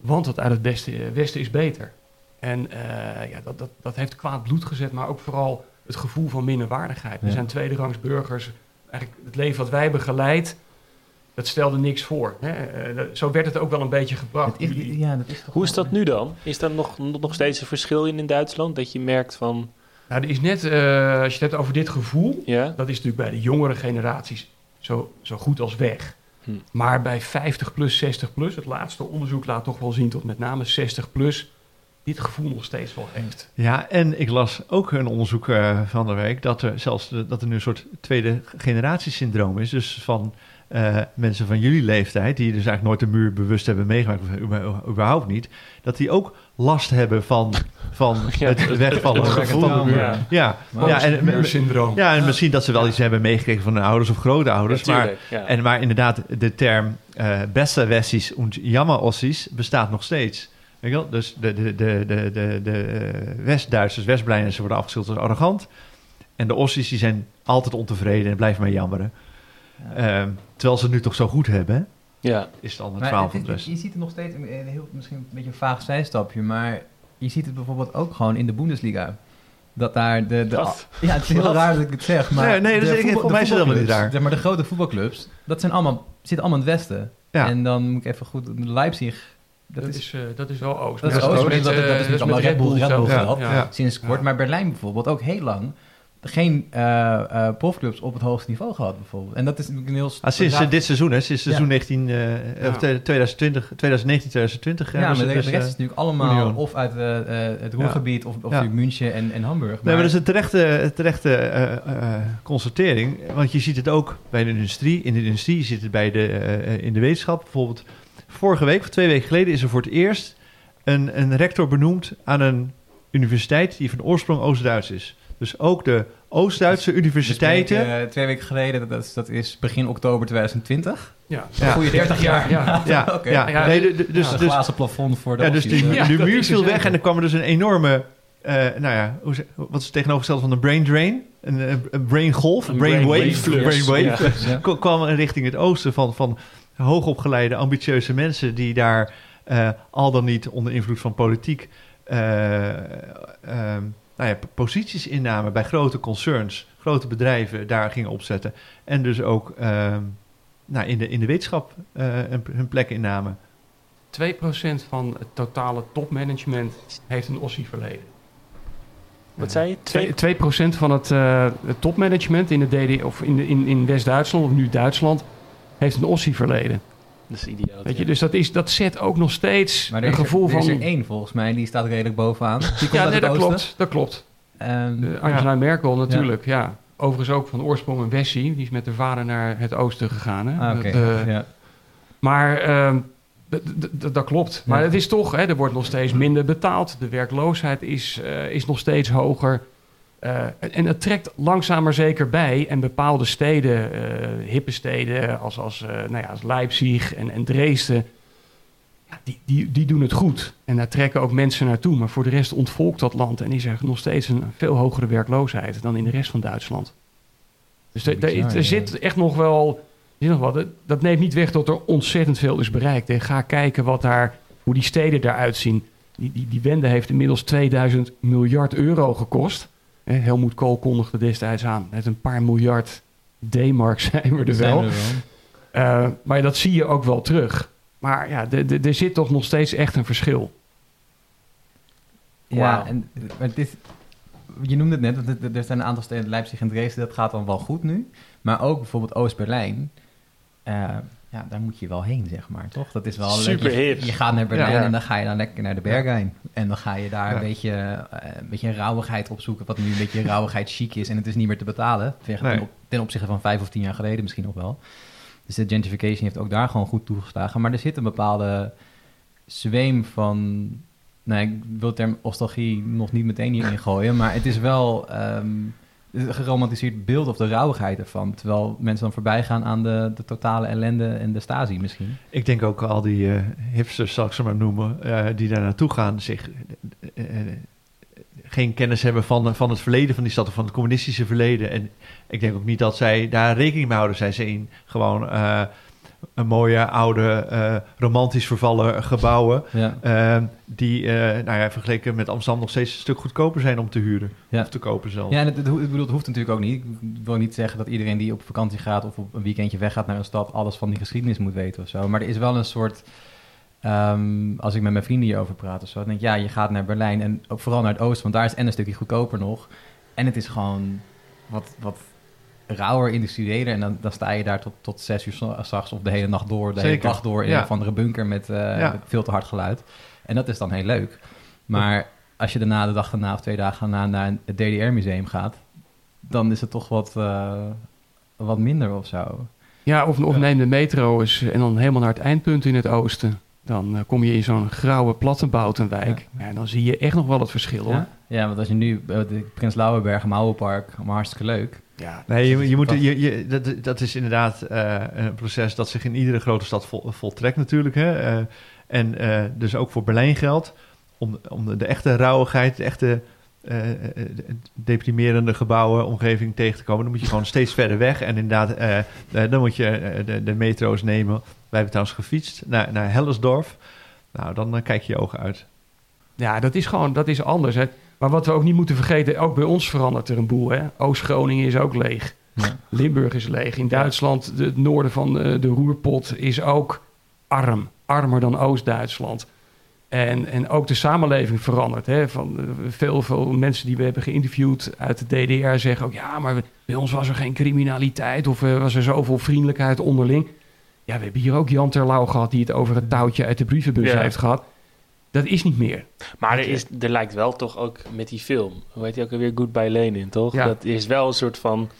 Speaker 5: want het uit het beste, westen is beter. En eh, ja, dat, dat, dat heeft kwaad bloed gezet, maar ook vooral het gevoel van minderwaardigheid. We zijn tweederangs burgers. Eigenlijk het leven wat wij hebben geleid, dat stelde niks voor. Hè? Eh, zo werd het ook wel een beetje gebracht.
Speaker 1: Is, ja, dat is toch
Speaker 3: Hoe is dat nu dan? Is daar nog, nog steeds een verschil in in Duitsland? Dat je merkt van,
Speaker 5: Nou, er is net, eh, als je het hebt over dit gevoel,
Speaker 3: ja,
Speaker 5: Dat is natuurlijk bij de jongere generaties zo, zo goed als weg.
Speaker 3: Hm.
Speaker 5: Maar bij 50 plus, 60 plus, het laatste onderzoek laat toch wel zien tot met name 60 plus, dit gevoel nog steeds wel heeft.
Speaker 4: Ja, en ik las ook een onderzoek eh, van de week dat er zelfs de- dat er nu een soort tweede generatiesyndroom is. Dus van eh, mensen van jullie leeftijd, die dus eigenlijk nooit de muur bewust hebben meegemaakt, of überhaupt niet, dat die ook last hebben van, van
Speaker 3: Ja,
Speaker 4: het wegvallen
Speaker 3: het
Speaker 4: van
Speaker 3: gevoel.
Speaker 4: de muur.
Speaker 3: Ja.
Speaker 4: Ja,
Speaker 1: Maar
Speaker 4: ja, en,
Speaker 5: muursyndroom.
Speaker 4: ja, en misschien dat ze wel iets hebben meegekregen van hun ouders of grootouders, maar. En maar inderdaad, de term eh Besserwessies und Jammerossies bestaat nog steeds. Weet je wel? Dus de, de, de, de, de, de eh, West-Duitsers, West-Blijners worden afgeschilderd als arrogant. En de Ossies die zijn altijd ontevreden en blijven maar jammeren. Ehm, terwijl ze het nu toch zo goed hebben, hè?
Speaker 3: ja.
Speaker 4: is het al het
Speaker 1: Maar
Speaker 4: verhaal
Speaker 1: het
Speaker 4: van
Speaker 1: je ziet het nog steeds, een heel, misschien een beetje een vaag zijstapje, maar je ziet het bijvoorbeeld ook gewoon in de Bundesliga. Dat daar de... de
Speaker 3: Wat?
Speaker 1: ja, het is heel
Speaker 3: Wat?
Speaker 1: raar dat ik het zeg, maar...
Speaker 4: Nee, nee, dat
Speaker 1: de
Speaker 4: is- voor mij is het helemaal niet raar.
Speaker 1: Zeg maar de grote voetbalclubs, dat zijn allemaal, zitten allemaal in het westen.
Speaker 4: Ja.
Speaker 1: En dan moet ik even goed... Leipzig, dat,
Speaker 5: Dat,
Speaker 1: is...
Speaker 5: is, eh, dat is wel Oost.
Speaker 1: Dat is
Speaker 5: Maar
Speaker 1: Oost,
Speaker 5: met,
Speaker 1: maar dat- dat is
Speaker 5: eh,
Speaker 1: met allemaal Red Bull- Red Bull
Speaker 5: zelf.
Speaker 1: gehad.
Speaker 5: Ja.
Speaker 1: sinds kort.
Speaker 5: Ja.
Speaker 1: Maar Berlijn bijvoorbeeld ook heel lang geen eh, eh, profclubs op het hoogste niveau gehad bijvoorbeeld. En dat is natuurlijk een heel...
Speaker 4: Ah, sinds eh, dit seizoen, hè? Sinds seizoen
Speaker 1: Ja.
Speaker 4: 19, eh,
Speaker 5: Ja.
Speaker 4: of 2020, 2019, 2020.
Speaker 1: Ja, maar
Speaker 4: het
Speaker 1: de,
Speaker 4: dus,
Speaker 1: de rest
Speaker 4: eh,
Speaker 1: is natuurlijk allemaal
Speaker 4: Union.
Speaker 1: of uit eh, eh, het Roergebied of, of München en, en Hamburg.
Speaker 4: Nee, maar dat is een terechte, terechte eh, eh, constatering. Want je ziet het ook bij de industrie. In de industrie, je ziet het bij de, eh, in de wetenschap. Bijvoorbeeld vorige week, of twee weken geleden, is er voor het eerst een, een rector benoemd aan een universiteit die van oorsprong Oost-Duits is. Dus ook de Oost-Duitse universiteiten.
Speaker 1: Dus twee, eh, twee weken geleden, dat, dat, is, dat is begin oktober 2020.
Speaker 5: Ja.
Speaker 4: Ja.
Speaker 1: Goeie 30 jaar.
Speaker 5: Ja.
Speaker 4: ja,
Speaker 1: Oké.
Speaker 4: ja.
Speaker 5: Ja,
Speaker 4: nee, de- de- dus,
Speaker 1: ja, een
Speaker 4: dus,
Speaker 1: glazen plafond voor de
Speaker 4: ja, dus die.
Speaker 5: Ja,
Speaker 4: de muur viel
Speaker 5: er
Speaker 4: weg en er kwam er dus een enorme... eh, nou ja, hoe, ze- wat is het tegenovergestelde van een brain drain? Een, een, een brain golf, een
Speaker 3: Een
Speaker 4: brain wave.
Speaker 3: brainwave.
Speaker 4: brain wave.
Speaker 3: Ja.
Speaker 1: Ja.
Speaker 4: K- kwam richting het oosten van, van hoogopgeleide, ambitieuze mensen die daar eh, al dan niet onder invloed van politiek, eh, ehm, nou ja, posities innamen bij grote concerns, grote bedrijven daar gingen opzetten. En dus ook ehm, nou, in, de, in de wetenschap eh, hun, plek innamen.
Speaker 5: 2% van het totale topmanagement heeft een OSSI verleden.
Speaker 3: Wat zei je? Twee...
Speaker 5: 2, 2% van het, eh, het topmanagement in, de DD, of in, in, in West-Duitsland, of nu Duitsland, heeft een OSSI verleden.
Speaker 3: Dat is idioot.
Speaker 5: Weet je,
Speaker 3: ja.
Speaker 5: dus dat, is, dat zet ook nog steeds
Speaker 1: Maar
Speaker 5: een
Speaker 1: er,
Speaker 5: gevoel
Speaker 1: er is
Speaker 5: van...
Speaker 1: er één volgens mij, die staat redelijk bovenaan. Die
Speaker 5: ja, nee, dat
Speaker 1: oosten.
Speaker 5: klopt. Dat klopt.
Speaker 1: Ehm,
Speaker 5: Uh, Angela Merkel natuurlijk, ja. Overigens ook van oorsprong een Wessie. Die is met de vader naar het oosten gegaan. Hè?
Speaker 1: ah, oké.
Speaker 5: Dat, eh,
Speaker 1: ja.
Speaker 5: Maar ehm, d- d- d- dat klopt. Maar
Speaker 1: Ja.
Speaker 5: het is toch, hè, er wordt nog steeds minder betaald. De werkloosheid is, eh, is nog steeds hoger. Eh, en het trekt langzaam maar zeker bij. En bepaalde steden, eh, hippe steden als, als, eh, nou ja, als Leipzig en, en Dresden... ja, die, die, die doen het goed. En daar trekken ook mensen naartoe. Maar voor de rest ontvolkt dat land... en is er nog steeds een veel hogere werkloosheid... dan in de rest van Duitsland. Dus er, er- er zit echt nog wel... zit nog wat. Dat- Dat neemt niet weg dat er ontzettend veel is bereikt. En ga kijken wat daar, hoe die steden eruit zien. Die, die, die wende heeft inmiddels 2000 miljard euro gekost. Helmoet Kool kondigde destijds aan. Met een paar miljard D-mark zijn we er
Speaker 1: Zijn
Speaker 5: wel.
Speaker 1: we er wel.
Speaker 5: Eh, maar dat zie je ook wel terug. Maar ja, de- de- er zit toch nog steeds echt een verschil.
Speaker 1: Ja, en maar het is, je noemde het net, er zijn een aantal steden, Leipzig en Dresden, dat gaat dan wel goed nu. Maar ook bijvoorbeeld Oost-Berlijn, eh, ja, daar moet je wel heen, zeg maar, toch? Dat is wel leuk.
Speaker 3: Super
Speaker 1: Je, gaat naar Berlijn
Speaker 3: Ja.
Speaker 1: en dan ga je dan lekker naar de Berghain. En dan ga je daar
Speaker 4: Ja.
Speaker 1: een, beetje, eh, een beetje een rauwigheid opzoeken, wat nu een beetje rauwigheid chic is. En het is niet meer te betalen, ten,
Speaker 4: Nee.
Speaker 1: op- ten opzichte van vijf of tien jaar geleden misschien nog wel. Dus de gentrification heeft ook daar gewoon goed toegeslagen. Maar er zit een bepaalde zweem van Nee, ik wil de term nostalgie nog niet meteen hierin gooien, maar het is wel ehm, geromantiseerd beeld of de rauwigheid ervan. Terwijl mensen dan voorbij gaan aan de, de totale ellende en de stasi misschien.
Speaker 4: Ik denk ook al die eh, hipsters, zal ik ze maar noemen, eh, die daar naartoe gaan, zich eh, geen kennis hebben van, van het verleden van die stad of van het communistische verleden. En ik denk ook niet dat zij daar rekening mee houden. Zij zien gewoon een mooie, oude, eh, romantisch vervallen gebouwen.
Speaker 1: Ja,
Speaker 4: eh, die, eh, nou ja, vergeleken met Amsterdam nog steeds een stuk goedkoper zijn om te huren.
Speaker 1: Ja.
Speaker 4: Of te kopen zelfs.
Speaker 1: ja en het, bedoel, het hoeft natuurlijk ook niet. Ik wil niet zeggen dat iedereen die op vakantie gaat of op een weekendje weggaat naar een stad alles van die geschiedenis moet weten of zo. Maar er is wel een soort. ehm, als ik met mijn vrienden hierover praat of zo, dan denk ik ja, je gaat naar Berlijn en ook vooral naar het oosten, want daar is en een stukje goedkoper nog. En het is gewoon wat, wat rauwer, industriëler. En dan, dan sta je daar tot, tot zes uur s- s'nachts of de hele nacht door, de hele dag door in
Speaker 4: Ja.
Speaker 1: een of andere bunker met, eh,
Speaker 4: Ja.
Speaker 1: met veel te hard geluid. En dat is dan heel leuk. Maar als je daarna de dag daarna of twee dagen daarna naar het DDR-museum gaat, dan is het toch wat, eh, wat minder of zo.
Speaker 5: Ja, of, neem de metro eens en dan helemaal naar het eindpunt in het oosten. Dan eh, kom je in zo'n grauwe plattenboutenwijk. Ja. dan zie je echt nog wel het verschil hoor.
Speaker 1: Ja? ja, want als je nu eh, de Prins Lauwenberg, Mouwenpark, allemaal hartstikke leuk.
Speaker 5: Ja,
Speaker 4: Nee, je, je moet,
Speaker 1: Dat-
Speaker 4: je, je, dat, dat is inderdaad eh, een proces dat zich in iedere grote stad vol, voltrekt natuurlijk. Hè? Eh, en eh, dus ook voor Berlijn geldt. Om, om de, de echte rauwigheid, de echte eh, eh, de deprimerende gebouwen, omgeving tegen te komen... dan moet je gewoon steeds verder weg. En inderdaad, eh, eh, dan moet je eh, de, de metro's nemen. Wij hebben trouwens gefietst naar, naar Hellersdorf. Nou, dan eh, kijk je je ogen uit.
Speaker 5: Ja, dat is gewoon dat is anders. Hè. Maar wat we ook niet moeten vergeten, ook bij ons verandert er een boel. Oost-Groningen is ook leeg.
Speaker 1: Ja.
Speaker 5: Limburg is leeg. In Duitsland, de- het noorden van eh, de Roerpot is ook arm. Armer dan Oost-Duitsland. En, en ook de samenleving verandert. Hè. Van, eh, veel, veel mensen die we hebben geïnterviewd uit de DDR zeggen ook... ja, maar bij ons was er geen criminaliteit of eh, was er zoveel vriendelijkheid onderling. Ja, we hebben hier ook Jan Terlouw gehad... die het over het touwtje uit de brievenbus
Speaker 3: Ja.
Speaker 5: heeft gehad. Dat is niet meer.
Speaker 3: Maar er, is, er lijkt wel toch ook met die film, hoe heet die ook alweer, Goodbye Lenin, toch?
Speaker 5: Ja.
Speaker 3: Dat is wel een soort van,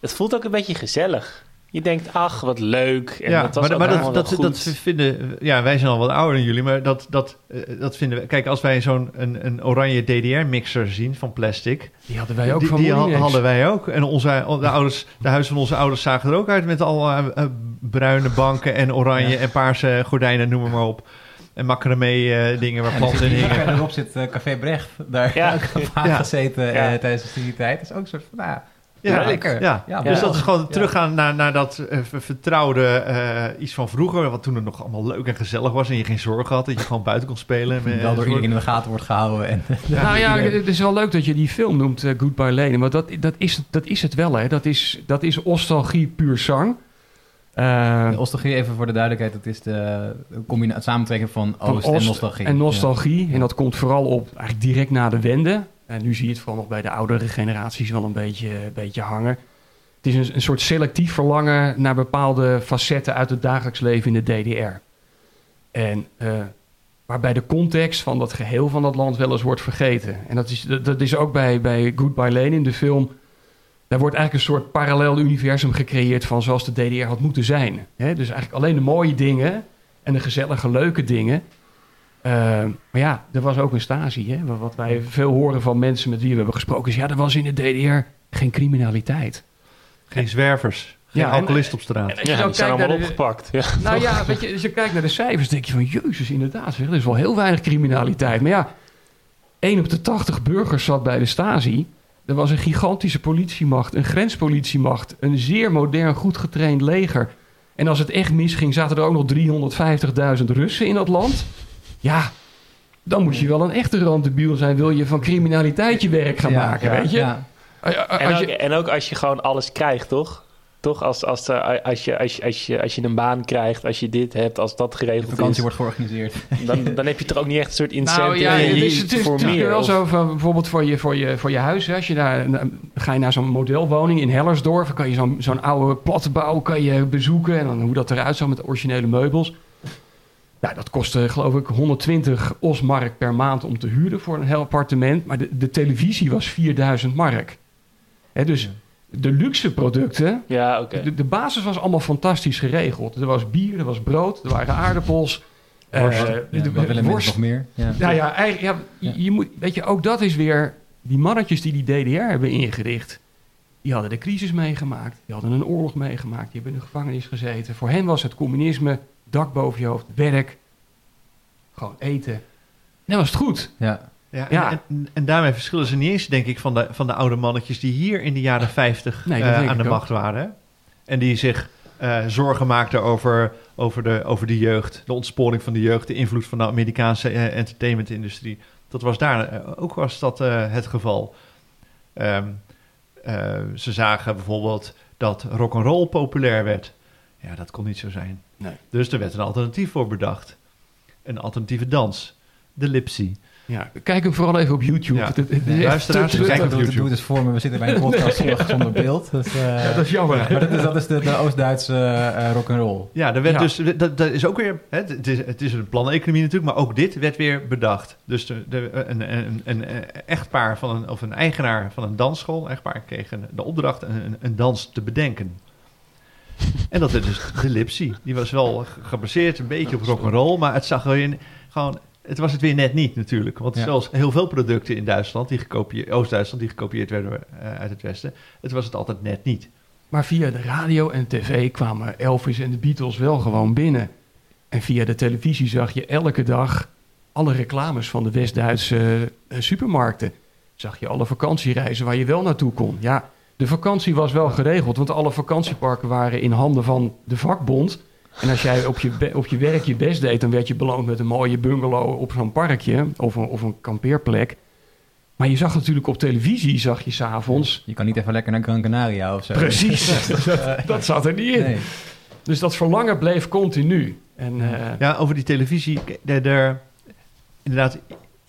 Speaker 3: het voelt ook een beetje gezellig. Je denkt, ach, wat leuk. En
Speaker 4: ja,
Speaker 3: dat was
Speaker 4: maar, maar dat, dat,
Speaker 3: goed.
Speaker 4: dat vinden... Ja, wij zijn al wat ouder dan jullie, maar dat, dat, eh, dat vinden we... Kijk, als wij zo'n een, een oranje DDR-mixer zien van plastic...
Speaker 5: Die hadden wij ook
Speaker 4: die
Speaker 5: van
Speaker 4: die hadden wij ook. En onze, de, ouders, de huizen van onze ouders zagen er ook uit... met al eh, eh, bruine banken en oranje
Speaker 1: Ja.
Speaker 4: en paarse gordijnen, noem maar op. En macramé eh, dingen waar
Speaker 1: En
Speaker 4: planten in hingen.
Speaker 1: verderop zit eh, Café Brecht. Daar
Speaker 3: Ja.
Speaker 1: heb ik
Speaker 4: Ja.
Speaker 1: vaak gezeten eh,
Speaker 3: Ja.
Speaker 1: tijdens de studietijd. Dat is ook een soort van, nou,
Speaker 4: Ja,
Speaker 1: lekker.
Speaker 4: Ja.
Speaker 1: Ja,
Speaker 4: dus dat is gewoon
Speaker 1: Ja.
Speaker 4: teruggaan naar, naar dat eh, ver- vertrouwde eh, iets van vroeger. Wat toen het nog allemaal leuk en gezellig was. En je geen zorgen had. Dat je gewoon buiten kon spelen. met-
Speaker 1: Wel door
Speaker 4: enzovoort.
Speaker 1: iedereen in de gaten wordt gehouden. En,
Speaker 5: nou ja, het is wel leuk dat je die film noemt, eh, Goodbye Lenin. Want dat, dat, is, dat is het wel, hè. Dat is, dat is nostalgie puur zang. Eh,
Speaker 1: De nostalgie, even voor de duidelijkheid, dat is de combina- het samentrekken van
Speaker 5: Van
Speaker 1: oost, en nostalgie.
Speaker 5: En nostalgie. En dat komt vooral op eigenlijk direct na de wende. En nu zie je het vooral nog bij de oudere generaties wel een beetje, een beetje hangen. Het is een, een soort selectief verlangen naar bepaalde facetten uit het dagelijks leven in de DDR. En eh, waarbij de context van dat geheel van dat land wel eens wordt vergeten. En dat is, dat, is ook bij, bij Goodbye Lenin, de film. Daar wordt eigenlijk een soort parallel universum gecreëerd van zoals de DDR had moeten zijn. Dus eigenlijk alleen de mooie dingen en de gezellige, leuke dingen. Uh, maar ja, er was ook een Stasi. Hè? Wat- Wat wij veel horen van mensen met wie we hebben gesproken... is ja, er was in de DDR geen criminaliteit.
Speaker 4: Geen zwervers. Geen
Speaker 5: Ja, en-
Speaker 4: alcoholist op straat.
Speaker 5: En
Speaker 3: Ja, die zijn allemaal
Speaker 5: de-
Speaker 3: opgepakt. Ja.
Speaker 5: Nou ja, weet je, als je kijkt naar de cijfers, denk je van... Jezus, inderdaad, zeg, er is wel heel weinig criminaliteit. Maar ja, 1 op de 80 burgers zat bij de Stasi. Er was een gigantische politiemacht, een grenspolitiemacht... een zeer modern, goed getraind leger. En als het echt misging, zaten er ook nog 350.000 Russen in dat land. Ja, dan moet je wel een echte randebiel zijn... wil je van criminaliteit je werk gaan
Speaker 1: Ja,
Speaker 5: maken,
Speaker 1: ja,
Speaker 5: weet je?
Speaker 1: ja.
Speaker 3: En, ook, en ook als je gewoon alles krijgt, toch? Toch als, als, als, je, als, je, als, je, als je een baan krijgt, als je dit hebt, als dat
Speaker 1: De
Speaker 3: geregeld
Speaker 1: vakantie
Speaker 3: is,
Speaker 1: wordt georganiseerd.
Speaker 3: dan, dan heb je toch ook niet echt een soort incentive
Speaker 5: Nou ja, het is, het is
Speaker 3: voor
Speaker 5: natuurlijk
Speaker 3: meer.
Speaker 5: wel
Speaker 3: of-
Speaker 5: zo van bijvoorbeeld voor je, voor je, voor je huis. Hè, als je daar, ga je naar zo'n modelwoning in Hellersdorf, dan kan je zo'n zo'n oude platbouw kan je bezoeken en dan hoe dat eruit zag met de originele meubels. Nou, dat kostte geloof ik 120 osmark per maand om te huren voor een heel appartement. Maar de, de televisie was 4000 mark. Hè, dus de luxe producten,
Speaker 3: Ja, oké.
Speaker 5: de, de basis was allemaal fantastisch geregeld. Er was bier, er was brood, er waren aardappels.
Speaker 4: Worst.
Speaker 5: eh,
Speaker 1: Ja,
Speaker 5: de-
Speaker 1: wat willen
Speaker 5: worst.
Speaker 1: nog meer? Ja.
Speaker 5: Nou ja, eigenlijk, ja, je-
Speaker 1: Ja.
Speaker 5: Je moet, weet je, ook dat is weer... Die mannetjes die die DDR hebben ingericht... die hadden de crisis meegemaakt. Die hadden een oorlog meegemaakt. Die hebben in de gevangenis gezeten. Voor hen was het communisme, dak boven je hoofd, werk. Gewoon eten. En dan was het goed.
Speaker 1: Ja.
Speaker 4: Ja,
Speaker 5: Ja.
Speaker 4: En, en, daarmee verschillen ze niet eens, denk ik, van de, van de oude mannetjes die hier in de jaren 50
Speaker 5: Nee, dat
Speaker 4: eh, aan de
Speaker 5: ook.
Speaker 4: macht waren. hè? En die zich eh, zorgen maakten over, over, de, over de jeugd, de ontsporing van de jeugd, de invloed van de Amerikaanse eh, entertainmentindustrie. Dat was daar ook was dat eh, het geval. Ehm, eh, ze zagen bijvoorbeeld dat rock and roll populair werd. Ja, dat kon niet zo zijn.
Speaker 5: Nee.
Speaker 4: Dus er werd een alternatief voor bedacht. Een alternatieve dans. De Lipsy.
Speaker 5: Ja, kijk hem vooral even op YouTube.
Speaker 4: Ja.
Speaker 5: Het- het-
Speaker 4: Luisteraars,
Speaker 5: te
Speaker 4: kijk op YouTube.
Speaker 1: doe het voor me. We zitten bij een podcast zonder, zonder beeld. Dus, eh,
Speaker 5: Ja, dat is jammer.
Speaker 1: maar dat is, dat is de, de Oost-Duitse eh rock and roll.
Speaker 4: Ja, er werd
Speaker 5: Ja.
Speaker 4: dus, dat, dat is ook weer, hè, het, is, het is een planeconomie natuurlijk, maar ook dit werd weer bedacht. Dus de, de, een, een, een, een echtpaar van een, of een eigenaar van een dansschool, echtpaar kreeg een, de opdracht een, een, een dans te bedenken. En dat is dus de Lipsy. Die was wel gebaseerd een beetje op rock and roll, maar het zag er weer gewoon, het was het weer net niet natuurlijk. Want
Speaker 1: Ja.
Speaker 4: zoals heel veel producten in Duitsland, die gekopieerd, Oost-Duitsland, die gekopieerd werden eh, uit het Westen, het was het altijd net niet.
Speaker 5: Maar via de radio en tv kwamen Elvis en de Beatles wel gewoon binnen. En via de televisie zag je elke dag alle reclames van de West-Duitse eh, supermarkten. Zag je alle vakantiereizen waar je wel naartoe kon. Ja, de vakantie was wel geregeld, want alle vakantieparken waren in handen van de vakbond. En als jij op je, op je werk je best deed, dan werd je beloond met een mooie bungalow op zo'n parkje of een, of een kampeerplek. Maar je zag natuurlijk op televisie, zag je s'avonds.
Speaker 1: Je kan niet even lekker naar Gran Canaria of zo.
Speaker 5: Precies, dat, dat zat er niet in.
Speaker 1: Nee.
Speaker 5: Dus dat verlangen bleef continu. En eh,
Speaker 4: Ja, over die televisie. de- inderdaad,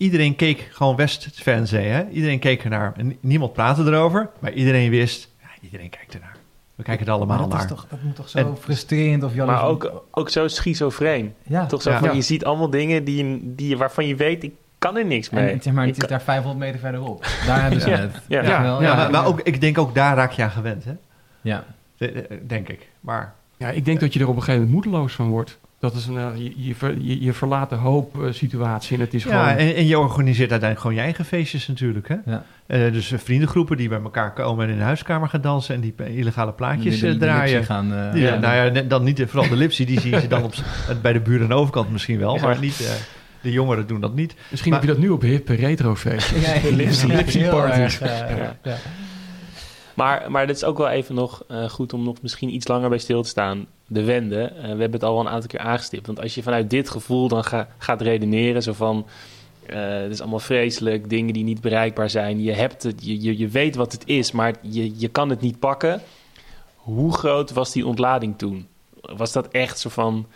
Speaker 4: iedereen keek gewoon West-Fernseh. hè? Iedereen keek ernaar. En niemand praatte erover, maar iedereen wist, ja, iedereen kijkt ernaar. We kijken er allemaal
Speaker 1: Maar dat, is
Speaker 4: naar.
Speaker 1: toch, dat moet toch zo
Speaker 4: En-
Speaker 1: frustrerend of jaloers-
Speaker 3: Maar ook, ook zo schizofreen.
Speaker 1: Ja.
Speaker 3: Toch zo
Speaker 4: Ja.
Speaker 3: van,
Speaker 5: Ja.
Speaker 3: je ziet allemaal dingen die, die, waarvan je weet, ik kan er niks mee.
Speaker 1: En zeg maar,
Speaker 3: Ik
Speaker 1: het is
Speaker 3: kan-
Speaker 1: daar 500 meter verderop. Daar hebben ze
Speaker 3: Ja.
Speaker 1: het.
Speaker 3: Ja.
Speaker 5: Ja.
Speaker 4: maar, maar ook, ik denk ook daar raak je aan gewend, hè?
Speaker 1: Ja.
Speaker 4: De- de- Denk ik. Maar
Speaker 5: ja, ik denk dat je er op een gegeven moment moedeloos van wordt. Dat is een, eh, je, je, ver- je, verlaat de hoop eh, situatie en het is
Speaker 4: ja,
Speaker 5: gewoon...
Speaker 4: en, en je organiseert uiteindelijk gewoon je eigen feestjes natuurlijk, hè?
Speaker 1: Ja.
Speaker 4: Eh, dus vriendengroepen die bij elkaar komen en in de huiskamer gaan dansen en die illegale plaatjes draaien.
Speaker 1: gaan, eh,
Speaker 4: Die-
Speaker 1: ja.
Speaker 4: Nou ja, dan niet vooral de Lipsy, die zie je dan op, bij de buren aan de overkant misschien wel,
Speaker 3: Ja.
Speaker 4: maar niet, eh, de jongeren doen dat niet.
Speaker 5: Misschien
Speaker 4: maar-
Speaker 5: heb je dat nu op hippe retrofeestjes.
Speaker 1: Ja,
Speaker 5: Lipsy, Lipsy parties.
Speaker 1: erg, ja.
Speaker 3: Maar, maar dit is ook wel even nog eh, goed om nog misschien iets langer bij stil te staan. De wende. Eh, we hebben het al wel een aantal keer aangestipt. Want als je vanuit dit gevoel dan ga- gaat redeneren, zo van. eh het is allemaal vreselijk, dingen die niet bereikbaar zijn. Je, hebt het, je, je, je weet wat het is, maar je, je kan het niet pakken. Hoe groot was die ontlading toen? Was dat echt zo van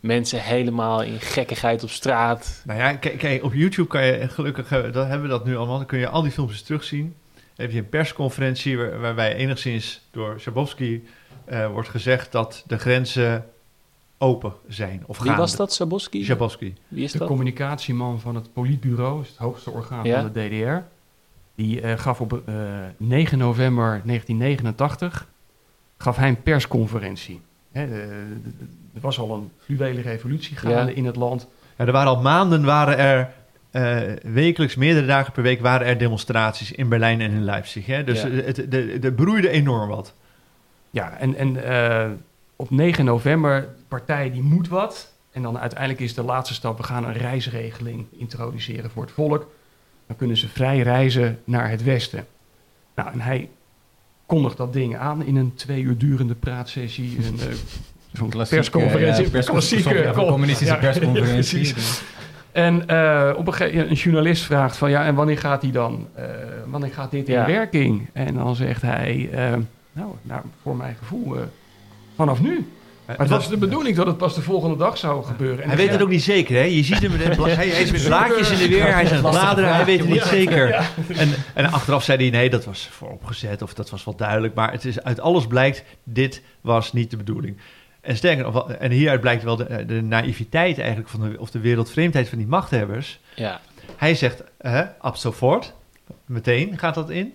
Speaker 3: mensen helemaal in gekkigheid op straat?
Speaker 4: Nou ja, kijk, op YouTube kan je gelukkig, eh, dan hebben we dat nu allemaal, dan kun je al die filmpjes terugzien. Heb je een persconferentie waar- waarbij enigszins door Schabowski eh, wordt gezegd dat de grenzen open zijn. Of
Speaker 3: Wie
Speaker 4: gaande.
Speaker 3: was dat, Saboski?
Speaker 4: Schabowski.
Speaker 3: Wie is
Speaker 5: de
Speaker 3: dat?
Speaker 5: communicatieman van het Politbureau, het hoogste orgaan
Speaker 3: Ja.
Speaker 5: van de DDR. Die eh, gaf op eh, 9 november 1989 gaf hij een persconferentie. Hè, de- de- de- er was al een fluwele revolutie gaande
Speaker 3: Ja.
Speaker 5: in het land.
Speaker 4: Ja, er waren al maanden, waren er eh, wekelijks, meerdere dagen per week, waren er demonstraties in Berlijn en in Leipzig. Hè? Dus
Speaker 3: Ja.
Speaker 4: eh, het, de, de broeide enorm wat.
Speaker 5: Ja, en, en eh, op 9 november, partij die moet wat. En dan uiteindelijk is de laatste stap, we gaan een reisregeling introduceren voor het volk. Dan kunnen ze vrij reizen naar het westen. Nou, en hij kondigt dat ding aan in een twee uur durende praatsessie. Een, zo'n persconferentie.
Speaker 1: Ja,
Speaker 5: klassieke
Speaker 1: ja, communistische
Speaker 5: ja,
Speaker 1: persconferentie.
Speaker 5: En op een gegeven moment, een journalist vraagt van ja, en wanneer gaat hij dan, eh, wanneer gaat dit in werking? En dan zegt hij, eh, nou, nou, voor mijn gevoel, eh, vanaf nu. Maar het was de bedoeling dat het pas de volgende dag zou gebeuren. En
Speaker 4: Hij weet het ook niet zeker, hè? Je ziet hem, hij, is met blaadjes in de weer, hij is aan het bladeren, hij weet het niet
Speaker 5: Ja.
Speaker 4: zeker.
Speaker 5: Ja.
Speaker 4: En, en achteraf zei hij, nee, dat was vooropgezet of dat was wel duidelijk. Maar het is, uit alles blijkt, dit was niet de bedoeling. En sterker nog, en hieruit blijkt wel de, de naïviteit eigenlijk, van de, of de wereldvreemdheid van die machthebbers.
Speaker 3: Ja.
Speaker 4: Hij zegt, hè, ab sofort, meteen gaat dat in.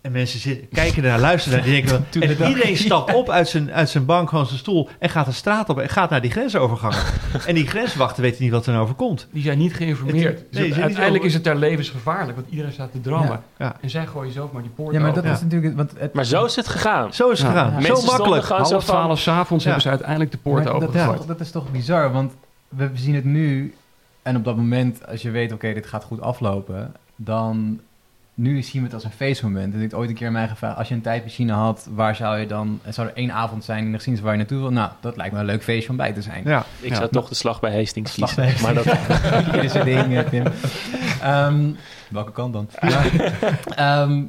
Speaker 4: En mensen zitten, kijken ernaar, luisteren naar, die denken, en iedereen stapt op uit zijn, uit zijn bank, gewoon zijn stoel, en gaat de straat op en gaat naar die grensovergangen. en die grenswachten weten niet wat er nou overkomt.
Speaker 5: Die zijn niet geïnformeerd.
Speaker 4: Het- nee, ze zijn niet
Speaker 5: uiteindelijk is het daar levensgevaarlijk, want iedereen staat te drammen.
Speaker 1: Ja.
Speaker 4: Ja.
Speaker 5: En zij gooien zelf maar die poort
Speaker 1: Ja, maar dat
Speaker 5: open.
Speaker 1: is natuurlijk... Want het,
Speaker 3: Maar zo is het gegaan.
Speaker 4: Zo is het
Speaker 5: Ja.
Speaker 4: gegaan.
Speaker 1: Ja.
Speaker 4: Zo
Speaker 3: Mensen stonden
Speaker 4: makkelijk.
Speaker 5: Half twaalf s'avonds
Speaker 4: Ja.
Speaker 5: hebben ze uiteindelijk de poort
Speaker 1: Maar dat, dat is toch bizar, want we zien het nu... En op dat moment, als je weet, oké, dit gaat goed aflopen... dan... Nu zien we het als een feestmoment. En ik ooit een keer mij gevraagd... als je een tijdmachine had, waar zou je dan... Zou er één avond zijn in de geschiedenis waar je naartoe wil? Nou, dat lijkt me een leuk feestje om bij te zijn.
Speaker 4: Ja.
Speaker 3: Ik
Speaker 5: Ja.
Speaker 3: zou toch de slag bij Hastings
Speaker 1: Slag
Speaker 3: kiezen.
Speaker 1: bij
Speaker 3: Maar dat,
Speaker 1: is zijn ding, eh, Tim. Ehm, welke kant dan? Maar, ehm,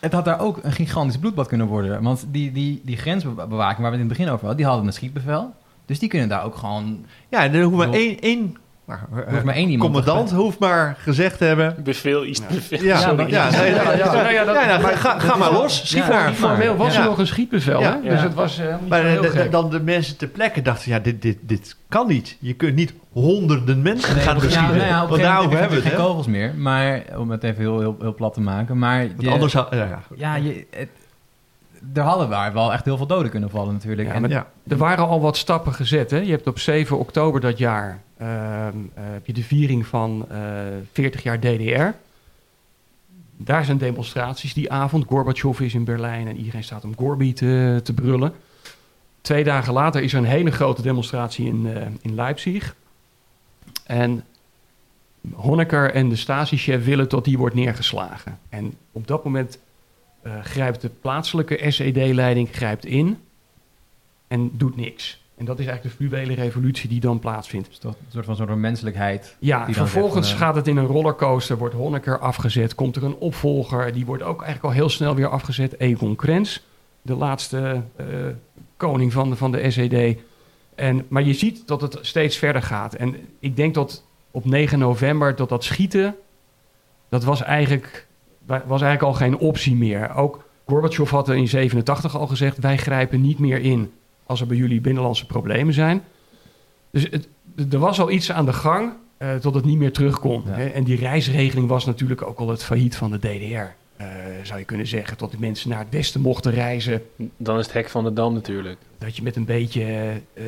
Speaker 1: het had daar ook een gigantisch bloedbad kunnen worden. Want die, die, die grensbewaking waar we het in het begin over hadden... die hadden een schietbevel. Dus die kunnen daar ook gewoon...
Speaker 4: Ja, en er hoeft maar één, één maar,
Speaker 1: Er hoeft maar één iemand te
Speaker 4: commandant hoeft maar gezegd te hebben.
Speaker 3: bevel iets bevel.
Speaker 4: Ja,
Speaker 1: Ja,
Speaker 4: ja,
Speaker 1: maar-
Speaker 4: ja,
Speaker 1: ja,
Speaker 4: nee, ja, ja,
Speaker 5: ja, nou dat- maar-
Speaker 4: ga, ga maar los, schiet maar.
Speaker 5: Formeel was er nog een schietbevel, hè? Dus het was eh, niet
Speaker 4: Maar de- de- dan de mensen ter plekke dachten, ja, dit, dit, dit kan niet. Je kunt niet honderden mensen gaan beschieten.
Speaker 1: nou ja, op een
Speaker 4: Want
Speaker 1: gegeven
Speaker 4: daarover
Speaker 1: moment
Speaker 4: hebben we het,
Speaker 1: geen kogels meer. Maar om het even heel, heel, heel plat te maken. Maar je-
Speaker 4: anders had... Ja, ja.
Speaker 1: ja, je, het, er hadden waar wel echt heel veel doden kunnen vallen natuurlijk.
Speaker 5: Ja,
Speaker 1: en,
Speaker 4: ja.
Speaker 5: Er waren al wat stappen gezet. Hè? Je hebt op 7 oktober dat jaar ehm, eh, heb je de viering van eh 40 jaar DDR. Daar zijn demonstraties die avond. Gorbachev is in Berlijn en iedereen staat om Gorby te, te brullen. Twee dagen later is er een hele grote demonstratie in, eh, in Leipzig. En Honecker en de Stasi-chef willen dat die wordt neergeslagen. En op dat moment eh, grijpt de plaatselijke SED-leiding grijpt in en doet niks. En dat is eigenlijk de fluwele revolutie die dan plaatsvindt.
Speaker 1: is toch een soort van, van menselijkheid.
Speaker 5: Ja, vervolgens
Speaker 1: van,
Speaker 5: gaat het in een rollercoaster, wordt Honecker afgezet, komt er een opvolger, die wordt ook eigenlijk al heel snel weer afgezet, Egon Krenz, de laatste eh, koning van de, van de SED. En, maar je ziet dat het steeds verder gaat. En ik denk dat op 9 november, dat dat schieten, dat was eigenlijk, was eigenlijk al geen optie meer. Ook Gorbachev had er in 87 al gezegd, wij grijpen niet meer in als er bij jullie binnenlandse problemen zijn. Dus het, er was al iets aan de gang eh, tot het niet meer terug kon.
Speaker 1: Ja.
Speaker 5: Hè? En die reisregeling was natuurlijk ook al het failliet van de DDR. eh, zou je kunnen zeggen, tot de mensen naar het westen mochten reizen.
Speaker 3: Dan is het hek van de dam natuurlijk.
Speaker 5: Dat je met een beetje eh,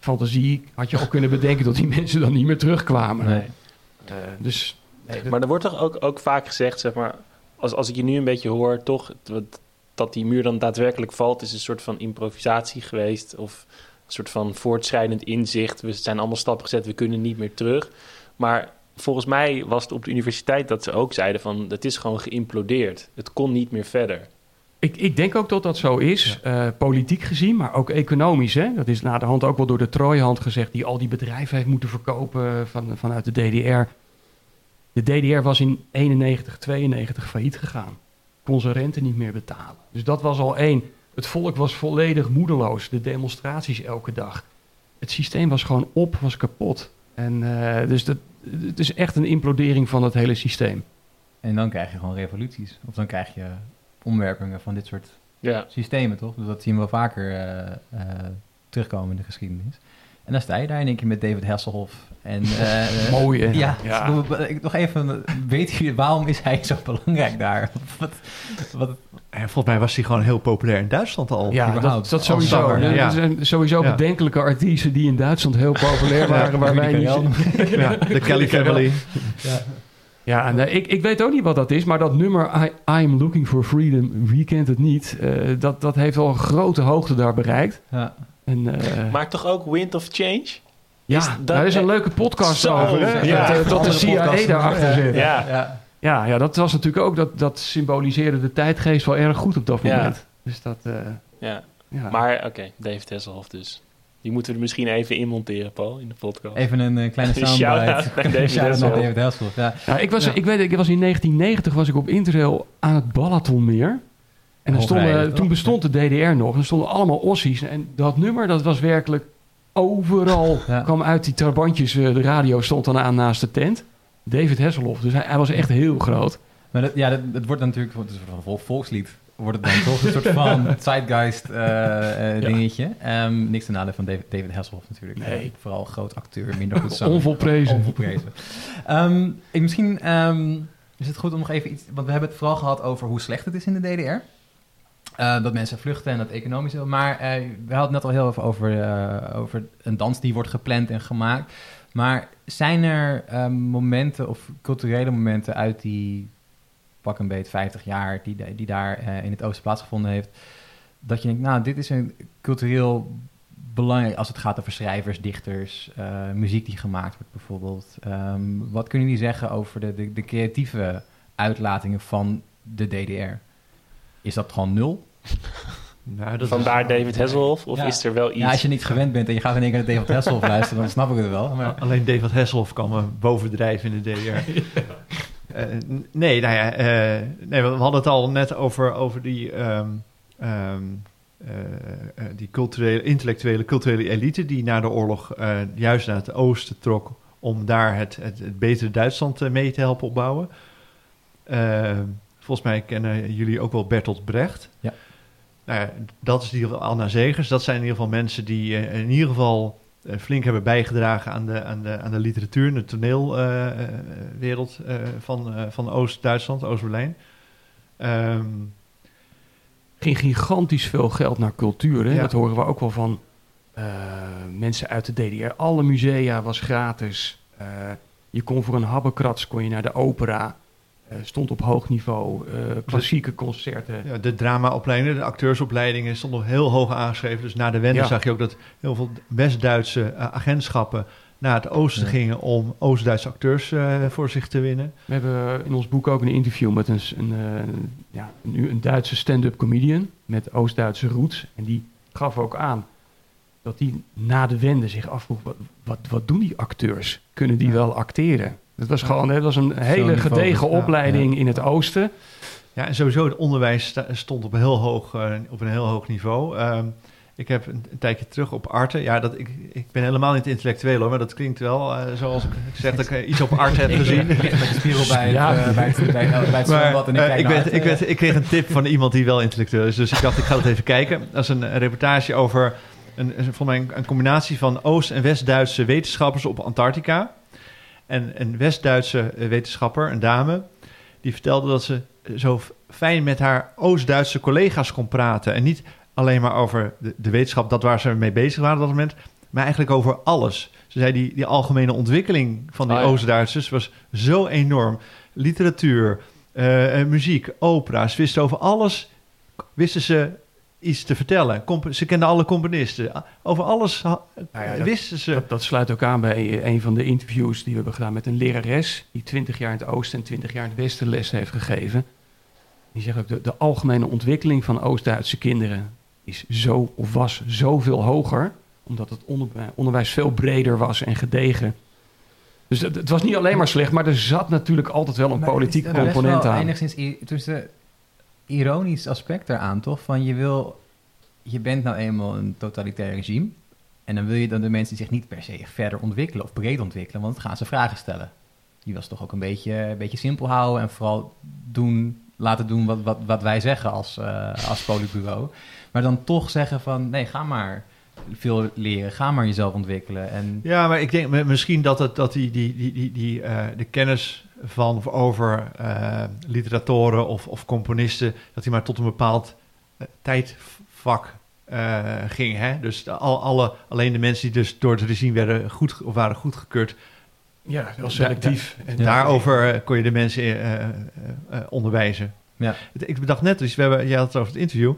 Speaker 5: fantasie had je al kunnen bedenken dat die mensen dan niet meer terugkwamen.
Speaker 1: Nee.
Speaker 5: Dus nee, dat-
Speaker 3: Maar er wordt toch ook, ook vaak gezegd, zeg maar, als, als ik je nu een beetje hoor, toch, dat, die muur dan daadwerkelijk valt, is een soort van improvisatie geweest. Of een soort van voortschrijdend inzicht. We zijn allemaal stappen gezet, we kunnen niet meer terug. Maar volgens mij was het op de universiteit dat ze ook zeiden van... het is gewoon geïmplodeerd. Het kon niet meer verder.
Speaker 5: Ik, ik denk ook dat dat zo is, eh, politiek gezien, maar ook economisch. Hè? Dat is na de hand ook wel door de Trooihand gezegd, die al die bedrijven heeft moeten verkopen van, vanuit de DDR. De DDR was in 91, 92 failliet gegaan. Kon zijn rente niet meer betalen. Dus dat was al één. Het volk was volledig moedeloos. De demonstraties elke dag. Het systeem was gewoon op, was kapot. En eh, dus dat, het is echt een implodering van het hele systeem.
Speaker 1: En dan krijg je gewoon revoluties. Of dan krijg je omwerpingen van dit soort
Speaker 3: Ja.
Speaker 1: systemen, toch? Dus dat zien we wel vaker eh, eh, terugkomen in de geschiedenis. En dan sta je daar in één keer met David Hasselhoff. En, eh,
Speaker 5: Mooi, hè?
Speaker 1: Ja,
Speaker 5: Ja.
Speaker 1: ik- nog even, weet je, waarom is hij zo belangrijk daar? Wat, wat,
Speaker 4: En volgens mij was hij gewoon heel populair in Duitsland al.
Speaker 5: Ja, dat, dat sowieso. Er
Speaker 4: ja.
Speaker 5: zijn sowieso
Speaker 4: Ja.
Speaker 5: bedenkelijke artiesten die in Duitsland heel populair waren, waar wij niet...
Speaker 4: Ja, de Kelly Family.
Speaker 5: Ja, en, eh, ik, ik weet ook niet wat dat is, maar dat nummer I, I'm Looking for Freedom, wie kent het niet? Eh, dat, dat heeft al een grote hoogte daar bereikt.
Speaker 1: Ja.
Speaker 5: En, eh,
Speaker 3: Maar toch ook Wind of Change?
Speaker 5: ja,
Speaker 3: is dat-
Speaker 5: daar is een leuke podcast
Speaker 3: Zo,
Speaker 5: over, hè?
Speaker 3: ja.
Speaker 5: dat, eh, dat de CIA daarachter
Speaker 1: Ja.
Speaker 5: zit. Ja.
Speaker 3: Ja.
Speaker 1: ja.
Speaker 5: Ja, dat was natuurlijk ook, dat, dat symboliseerde de tijdgeest wel erg goed op dat
Speaker 3: Ja.
Speaker 5: moment. Dus dat, eh,
Speaker 3: ja.
Speaker 5: ja.
Speaker 3: Maar oké, David Hasselhoff dus. Die moeten we er misschien even inmonteren, Paul, in de podcast.
Speaker 1: Even een eh, kleine soundbite.
Speaker 3: naar David.
Speaker 1: David Hasselhoff, ja.
Speaker 5: Ja, ik, was,
Speaker 1: Ja.
Speaker 5: ik weet, ik was in 1990 was ik op Interrail aan het Balatonmeer. En er stonden, toen bestond de DDR nog. En er stonden allemaal ossies. En dat nummer, dat was werkelijk overal.
Speaker 1: Ja.
Speaker 5: kwam uit die trabantjes. eh, De radio stond dan aan naast de tent. David Hasselhoff. Dus hij, hij was echt heel groot.
Speaker 1: Maar dat, ja, dat, het wordt natuurlijk het is een soort van volkslied. Wordt het dan toch een soort van zeitgeist eh, eh,
Speaker 5: Ja.
Speaker 1: dingetje. Ehm, niks ten nadele van David, David Hasselhoff natuurlijk.
Speaker 5: Nee.
Speaker 1: Vooral groot acteur, minder goed zanger.
Speaker 5: Onvolprezen.
Speaker 1: Onvolprezen. Ehm, ik, misschien ehm, is het goed om nog even iets... Want we hebben het vooral gehad over hoe slecht het is in de DDR. Eh, dat mensen vluchten en dat economisch... Maar eh, we hadden het net al heel even over, eh, over een dans die wordt gepland en gemaakt. Maar zijn er momenten of culturele momenten uit die pak een beet 50 jaar die, die daar in het oosten plaatsgevonden heeft, dat je denkt, nou, dit is een cultureel belangrijk als het gaat over schrijvers, dichters, muziek die gemaakt wordt bijvoorbeeld. Ehm, wat kunnen jullie zeggen over de, de creatieve uitlatingen van de DDR? Is dat gewoon nul?
Speaker 4: Nou, dat
Speaker 3: Vandaar
Speaker 4: is-
Speaker 3: David Hasselhoff? Of
Speaker 1: Ja.
Speaker 3: is er wel iets...
Speaker 1: Ja, als je niet gewend bent en je gaat in één keer naar David Hasselhoff luisteren, dan snap ik het wel. Maar,
Speaker 4: Alleen David Hasselhoff kan me bovendrijven in de DDR. Eh, nee, nou ja, eh, nee, we hadden het al net over, over die, ehm, ehm, eh, die culturele, intellectuele, culturele elite die na de oorlog eh, juist naar het oosten trok om daar het, het, het betere Duitsland mee te helpen opbouwen. Ehm, volgens mij kennen jullie ook wel Bertolt Brecht.
Speaker 1: Ja.
Speaker 4: Nou ja, dat is in ieder geval Anna Zegers. Dat zijn in ieder geval mensen die eh, in ieder geval eh, flink hebben bijgedragen aan de, aan de, aan de literatuur de toneelwereld eh, van, van Oost-Duitsland, Oost-Berlijn. Ehm,
Speaker 5: ging gigantisch veel geld naar cultuur. Hè?
Speaker 4: Ja.
Speaker 5: Dat horen we ook wel van mensen uit de DDR. Alle musea was gratis. Je kon voor een habbekrats kon je naar de opera. Eh, stond op hoog niveau. eh, klassieke concerten.
Speaker 4: ja, de dramaopleidingen, de acteursopleidingen stonden heel hoog aangeschreven. Dus na de wende
Speaker 5: Ja.
Speaker 4: zag je ook dat heel veel West-Duitse eh, agentschappen naar het oosten
Speaker 1: Ja.
Speaker 4: gingen om Oost-Duitse acteurs voor zich te winnen.
Speaker 5: We hebben in ons boek ook een interview met een, een, eh, ja, een, een Duitse stand-up comedian met Oost-Duitse roots. En die gaf ook aan dat hij na de wende zich afvroeg, wat, wat, wat doen die acteurs? Kunnen die
Speaker 1: Ja.
Speaker 5: wel acteren? Dat was gewoon, dat was een hele gedegen opleiding
Speaker 1: ja.
Speaker 5: in het oosten.
Speaker 4: Ja, en sowieso het onderwijs stond op een heel hoog, eh, op een heel hoog niveau. Ehm, ik heb een, een tijdje terug op Arte. Ja, dat, ik, ik ben helemaal niet intellectueel hoor, maar dat klinkt wel eh, zoals ik zeg dat ik eh, iets op Arte heb gezien.
Speaker 1: Ik met de spiegel bij het,
Speaker 5: Ja.
Speaker 1: bij het, bij, bij het
Speaker 4: Maar
Speaker 1: zwembad en ik kijk
Speaker 4: ik,
Speaker 1: naar
Speaker 4: werd,
Speaker 1: het,
Speaker 4: ik, werd, ik kreeg een tip van iemand die wel intellectueel is. Dus ik dacht, ik ga het even kijken. Dat is een, een reportage over een, een, volgens mij een, een combinatie van Oost- en West-Duitse wetenschappers op Antarctica. En een West-Duitse eh, wetenschapper, een dame, die vertelde dat ze zo f- fijn met haar Oost-Duitse collega's kon praten. En niet alleen maar over de, de wetenschap, dat waar ze mee bezig waren op dat moment, maar eigenlijk over alles. Ze zei, die, die algemene ontwikkeling van die
Speaker 3: Oh ja.
Speaker 4: Oost-Duitsers was zo enorm. Literatuur, eh, eh, muziek, opera's, wisten over alles. Wisten ze iets te vertellen. Comp- ze kenden alle componisten. Over alles
Speaker 5: Nou ja, dat-
Speaker 4: wisten ze.
Speaker 5: Dat, dat sluit ook aan bij een van de interviews die we hebben gedaan met een lerares... die 20 jaar in het oosten en 20 jaar in het westen les heeft gegeven. Die zegt ook, de, de algemene ontwikkeling van Oost-Duitse kinderen... is zo, of was zoveel hoger... omdat het onderwijs, onderwijs veel breder was en gedegen. Dus het, het was niet alleen maar slecht... maar er zat natuurlijk altijd wel een
Speaker 1: Maar
Speaker 5: politiek component
Speaker 1: wel
Speaker 5: aan.
Speaker 1: enigszins tussen ironisch aspect eraan, toch? Van je wil, je bent nou eenmaal een totalitair regime. En dan wil je dat de mensen zich niet per se verder ontwikkelen of breed ontwikkelen, want dan gaan ze vragen stellen. Die was toch ook een beetje, een beetje simpel houden en vooral doen, laten doen wat, wat, wat wij zeggen als, eh, als politbureau. Maar dan toch zeggen van, nee, ga maar veel leren, ga maar jezelf ontwikkelen. En
Speaker 4: Ja, maar ik denk misschien dat, het, dat die, die, die, die, die, eh, de kennis van of over eh, literatoren of, of componisten, dat die maar tot een bepaald eh, tijdvak eh, ging. Hè? Dus de- al, alle, alleen de mensen die dus door het regime werden goed, of waren goedgekeurd,
Speaker 5: Ja, heel selectief. En
Speaker 4: daarover kon je de mensen onderwijzen.
Speaker 1: Ja.
Speaker 4: Ik bedacht net, dus we hebben, jij had het over het interview.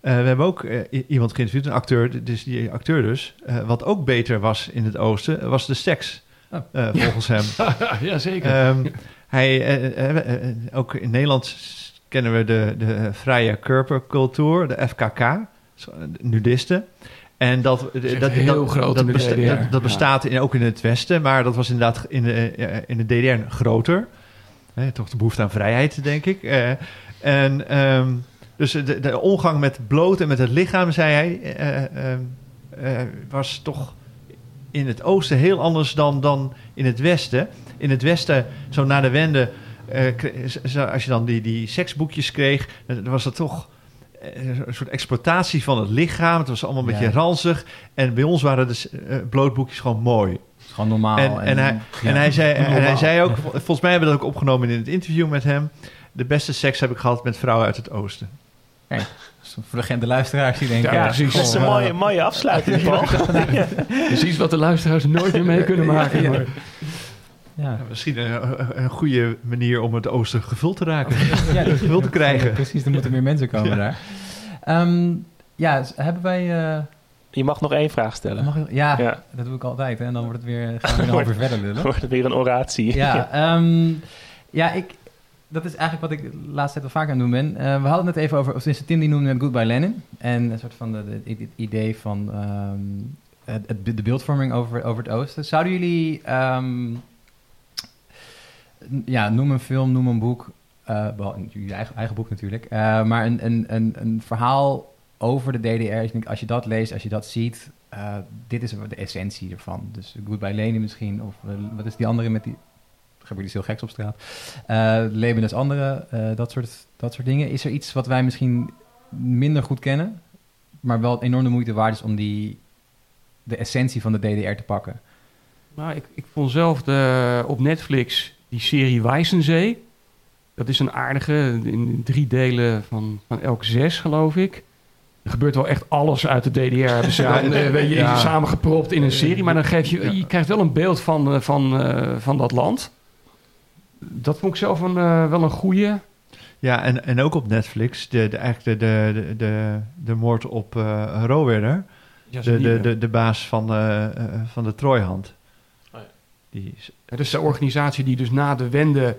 Speaker 4: We hebben ook iemand geïnterviewd, een acteur, dus die acteur dus. wat ook beter was in het oosten, was de seks, Eh, volgens hem.
Speaker 5: ja, zeker.
Speaker 4: Ehm, hij, eh, eh, ook in Nederland kennen we de, de vrije Körpercultuur, de FKK, nudisten. En dat, dat,
Speaker 5: heel
Speaker 4: dat,
Speaker 5: groot
Speaker 4: dat,
Speaker 5: in de
Speaker 4: besta-
Speaker 5: DDR.
Speaker 4: dat, dat
Speaker 5: Ja.
Speaker 4: bestaat in, ook in het Westen, maar dat was inderdaad in de, in de DDR groter. Hè, toch de behoefte aan vrijheid, denk ik. En ehm, dus de, de omgang met bloot en met het lichaam, zei hij, eh, ehm, eh, was toch in het oosten heel anders dan, dan in het westen. In het westen, zo na de wende, z- als je dan die, die seksboekjes kreeg, dan was dat toch eh, een soort exploitatie van het lichaam. Het was allemaal een
Speaker 1: Ja.
Speaker 4: beetje ranzig. En bij ons waren de eh, blootboekjes gewoon mooi.
Speaker 1: gewoon normaal.
Speaker 4: En, en, hij,
Speaker 1: ja.
Speaker 4: en, hij zei, en hij zei ook, vol- volgens mij hebben we dat ook opgenomen in het interview met hem. De beste seks heb ik gehad met vrouwen uit het oosten.
Speaker 1: Voor de, luisteraars die denken...
Speaker 5: Ja, precies.
Speaker 3: Dat is een mooie, mooie afsluiting.
Speaker 5: Precies wat de luisteraars nooit meer mee kunnen maken.
Speaker 1: Ja.
Speaker 5: maar-
Speaker 1: Ja.
Speaker 4: Misschien een, een goede manier om het oosten gevuld te raken.
Speaker 1: Ja,
Speaker 4: gevuld te krijgen.
Speaker 1: Precies, er moeten meer mensen komen daar. Ehm, ja, hebben wij... eh,
Speaker 3: Je mag nog één vraag stellen.
Speaker 1: mag ik- ja,
Speaker 3: Ja.
Speaker 1: dat doe ik altijd. hè, En dan wordt het weer, gaan we weer verder lullen.
Speaker 3: Dan wordt het weer een oratie.
Speaker 1: Ja, ehm, ja ik, dat is eigenlijk wat ik de laatste tijd wel vaak aan het doen ben. Eh, we hadden het even over, of tenminste Tim die noemde het Goodbye Lenin. En een soort van het idee van ehm, het, de beeldvorming over, over het oosten. Zouden jullie, ehm, ja, noem een film, noem een boek, eh behalve jullie eigen, eigen boek natuurlijk, eh, maar een, een, een, een verhaal over de DDR. Ik denk, als je dat leest, als je dat ziet, eh, dit is de essentie ervan. Dus Goodbye Lenin misschien, of eh, wat is die andere met die... Gebeurt iets heel geks op straat. Eh Leven is andere, eh, dat, soort, dat soort dingen. Is er iets wat wij misschien minder goed kennen, maar wel enorm de moeite waard is om die, de essentie van de DDR te pakken?
Speaker 5: Nou, ik, ik vond zelf de, op Netflix die serie Wijzenzee. Dat is een aardige, in drie delen van, van elk zes, geloof ik. Er gebeurt wel echt alles uit de DDR. Hebben ze aan, eh, weet je,
Speaker 4: Ja.
Speaker 5: samengepropt in een serie. Maar dan geef je, je krijgt wel een beeld van, van, eh, van dat land. Dat vond ik zelf een, eh, wel een goeie.
Speaker 4: Ja, en, en ook op Netflix, de, de, eigenlijk de, de, de, de, de moord op eh Rowerder.
Speaker 5: Ja,
Speaker 4: De, de, de, de baas van, eh, van de Trooihand.
Speaker 3: Oh ja.
Speaker 4: Die is-
Speaker 5: Het is de organisatie die dus na de wende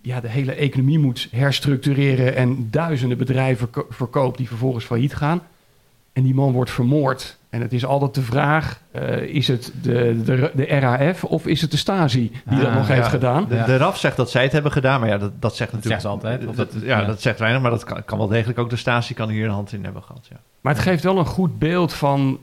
Speaker 5: ja, de hele economie moet herstructureren en duizenden bedrijven ko- verkoopt die vervolgens failliet gaan. En die man wordt vermoord. En het is altijd de vraag, eh, is het de, de, de RAF of is het de Stasi die dat
Speaker 1: Ah,
Speaker 5: nog heeft gedaan?
Speaker 4: de,
Speaker 1: Ja.
Speaker 4: de RAF zegt dat zij het hebben gedaan, maar ja, dat, dat zegt
Speaker 1: Dat
Speaker 4: natuurlijk...
Speaker 1: zegt ze altijd, of
Speaker 4: Dat,
Speaker 1: dat-
Speaker 4: ja,
Speaker 1: ja.
Speaker 4: dat zegt weinig, maar dat kan, kan wel degelijk ook de Stasi kan hier een hand in hebben gehad, ja.
Speaker 5: Maar het geeft wel een goed beeld van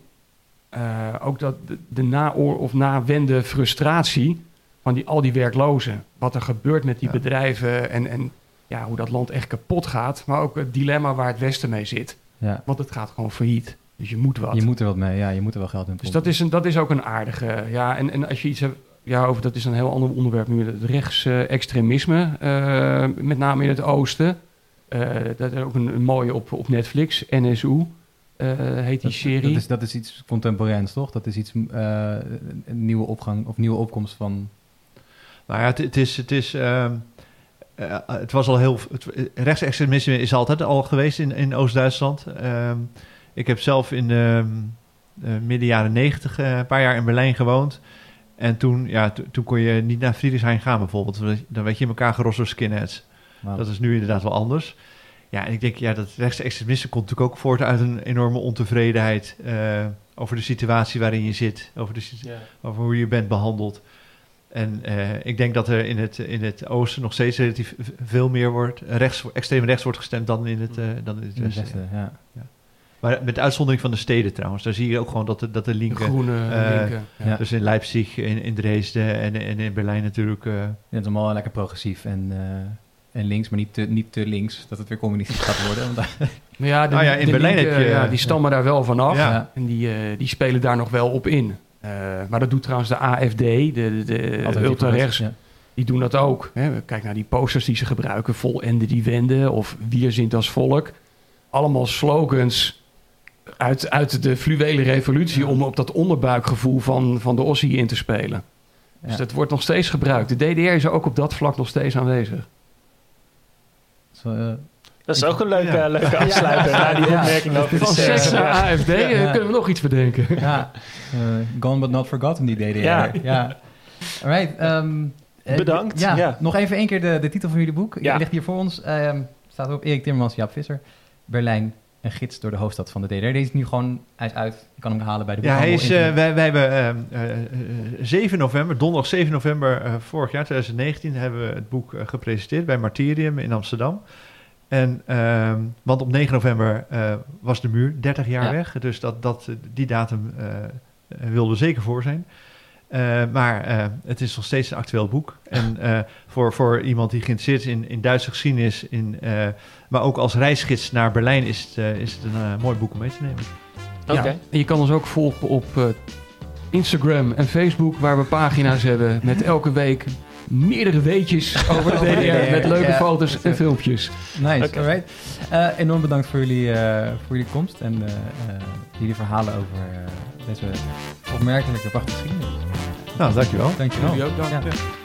Speaker 5: eh, ook dat de, de naoor- of na-wende frustratie van die, al die werklozen. Wat er gebeurt met die
Speaker 4: Ja.
Speaker 5: bedrijven en, en ja, hoe dat land echt kapot gaat. Maar ook het dilemma waar het Westen mee zit.
Speaker 1: Ja.
Speaker 5: Want het gaat gewoon failliet. Dus je moet wat.
Speaker 1: Je moet er wat mee, ja, je moet er wel geld in
Speaker 5: dus
Speaker 1: pompen.
Speaker 5: dat is, een, dat is ook een aardige. Ja, en, en als je iets hebt. Ja, over dat is een heel ander onderwerp nu. Het rechtsextremisme, eh met name in het oosten. Eh, dat is ook een, een mooie op, op Netflix. NSU eh, heet die
Speaker 1: Dat-
Speaker 5: serie.
Speaker 1: Dat is, dat is iets contemporains, toch? Dat is iets, eh, een nieuwe opgang of nieuwe opkomst van...
Speaker 4: Nou ja, het, het is... Het is ehm, eh, het was al heel. Het, rechtsextremisme is altijd al geweest in, in Oost-Duitsland. Ehm, ik heb zelf in de eh, midden jaren negentig eh, een paar jaar in Berlijn gewoond. En toen, ja, to- toen kon je niet naar Friedrichshain gaan bijvoorbeeld. Dan werd je in elkaar gerost door skinheads. Dat is nu inderdaad wel anders. Ja, en ik denk, ja, dat rechtsextremisme komt natuurlijk ook voort uit een enorme ontevredenheid eh, over de situatie waarin je zit, over, de, over hoe je bent behandeld. En eh, ik denk dat er in het, in het oosten nog steeds relatief veel meer wordt, rechts, extreem rechts wordt gestemd dan in het, eh, dan in het
Speaker 1: In het
Speaker 4: westen.
Speaker 1: westen, ja.
Speaker 4: Maar met uitzondering van de steden trouwens, daar zie je ook gewoon dat de, dat de
Speaker 5: De
Speaker 4: linken,
Speaker 5: groene linken. Ja.
Speaker 1: ja.
Speaker 4: dus in Leipzig, in, in Dresden en, en in Berlijn natuurlijk, eh,
Speaker 1: Ja, het is allemaal lekker progressief en, eh, en links, maar niet te, niet te links, dat het weer communistisch gaat worden. Want daar-
Speaker 5: Maar ja, de,
Speaker 4: Nou ja, in
Speaker 5: de
Speaker 4: Berlijn
Speaker 5: linken,
Speaker 4: heb je-
Speaker 5: ja, die stammen daar wel vanaf.
Speaker 4: Ja.
Speaker 1: Ja.
Speaker 5: En die, die spelen daar nog wel op in. Eh, maar dat doet trouwens de AFD, de, de, de
Speaker 1: Alternatief
Speaker 5: ultra-rechts.
Speaker 1: Ja.
Speaker 5: Die doen dat ook. Hè. Kijk naar die posters die ze gebruiken. Vol ende die wenden of sind als volk. Allemaal slogans uit, uit de fluwele revolutie...
Speaker 1: Ja.
Speaker 5: om op dat onderbuikgevoel van, van de Ossie in te spelen. Dus dat wordt nog steeds gebruikt. De DDR is ook op dat vlak nog steeds aanwezig.
Speaker 1: Zo, eh,
Speaker 3: Dat is ook een leuke,
Speaker 4: Ja.
Speaker 3: leuke afsluiter na die
Speaker 1: Ja.
Speaker 3: opmerking over de
Speaker 5: Van seks naar
Speaker 3: Ja.
Speaker 5: AFD eh,
Speaker 1: Ja.
Speaker 5: kunnen we nog iets bedenken.
Speaker 1: ja, eh, gone but not forgotten, die DDR.
Speaker 3: Ja.
Speaker 1: Ja. Alright. ehm, eh,
Speaker 3: Bedankt.
Speaker 1: Ja,
Speaker 3: Ja.
Speaker 1: nog even één keer de, de titel van jullie boek.
Speaker 3: Ja.
Speaker 1: Die ligt hier voor ons. Ehm, staat erop Erik Timmermans, Jaap Visser. Berlijn, een gids door de hoofdstad van de DDR. Deze is nu gewoon, hij is uit. Je kan hem halen bij de
Speaker 4: Ja, hij is, wij, wij hebben ehm, eh, eh, 7 november, donderdag 7 november eh, vorig jaar, 2019, hebben we het boek gepresenteerd bij Martyrium in Amsterdam. En, ehm, want op 9 november eh, was de muur 30 jaar
Speaker 1: Ja.
Speaker 4: weg, dus dat, dat, die datum wilden we zeker voor zijn. Eh, maar eh, het is nog steeds een actueel boek. En eh, voor, voor iemand die geïnteresseerd is in, in Duitse geschiedenis, in, eh, maar ook als reisgids naar Berlijn, is het, is het een mooi boek om mee te nemen.
Speaker 3: Oké.
Speaker 5: Ja, en je kan ons ook volgen op eh, Instagram en Facebook, waar we pagina's hebben met elke week meerdere weetjes over de
Speaker 1: DDR.
Speaker 5: Met leuke
Speaker 1: ja.
Speaker 5: foto's en filmpjes.
Speaker 1: Nice,
Speaker 3: Oké.
Speaker 1: alright. Eh, enorm bedankt voor jullie, eh, voor jullie komst en eh, eh, jullie verhalen over eh, deze opmerkelijke prachtige geschiedenis.
Speaker 4: Nou, dankjewel.
Speaker 1: Dankjewel.
Speaker 5: Jullie ook dank.
Speaker 1: Ja.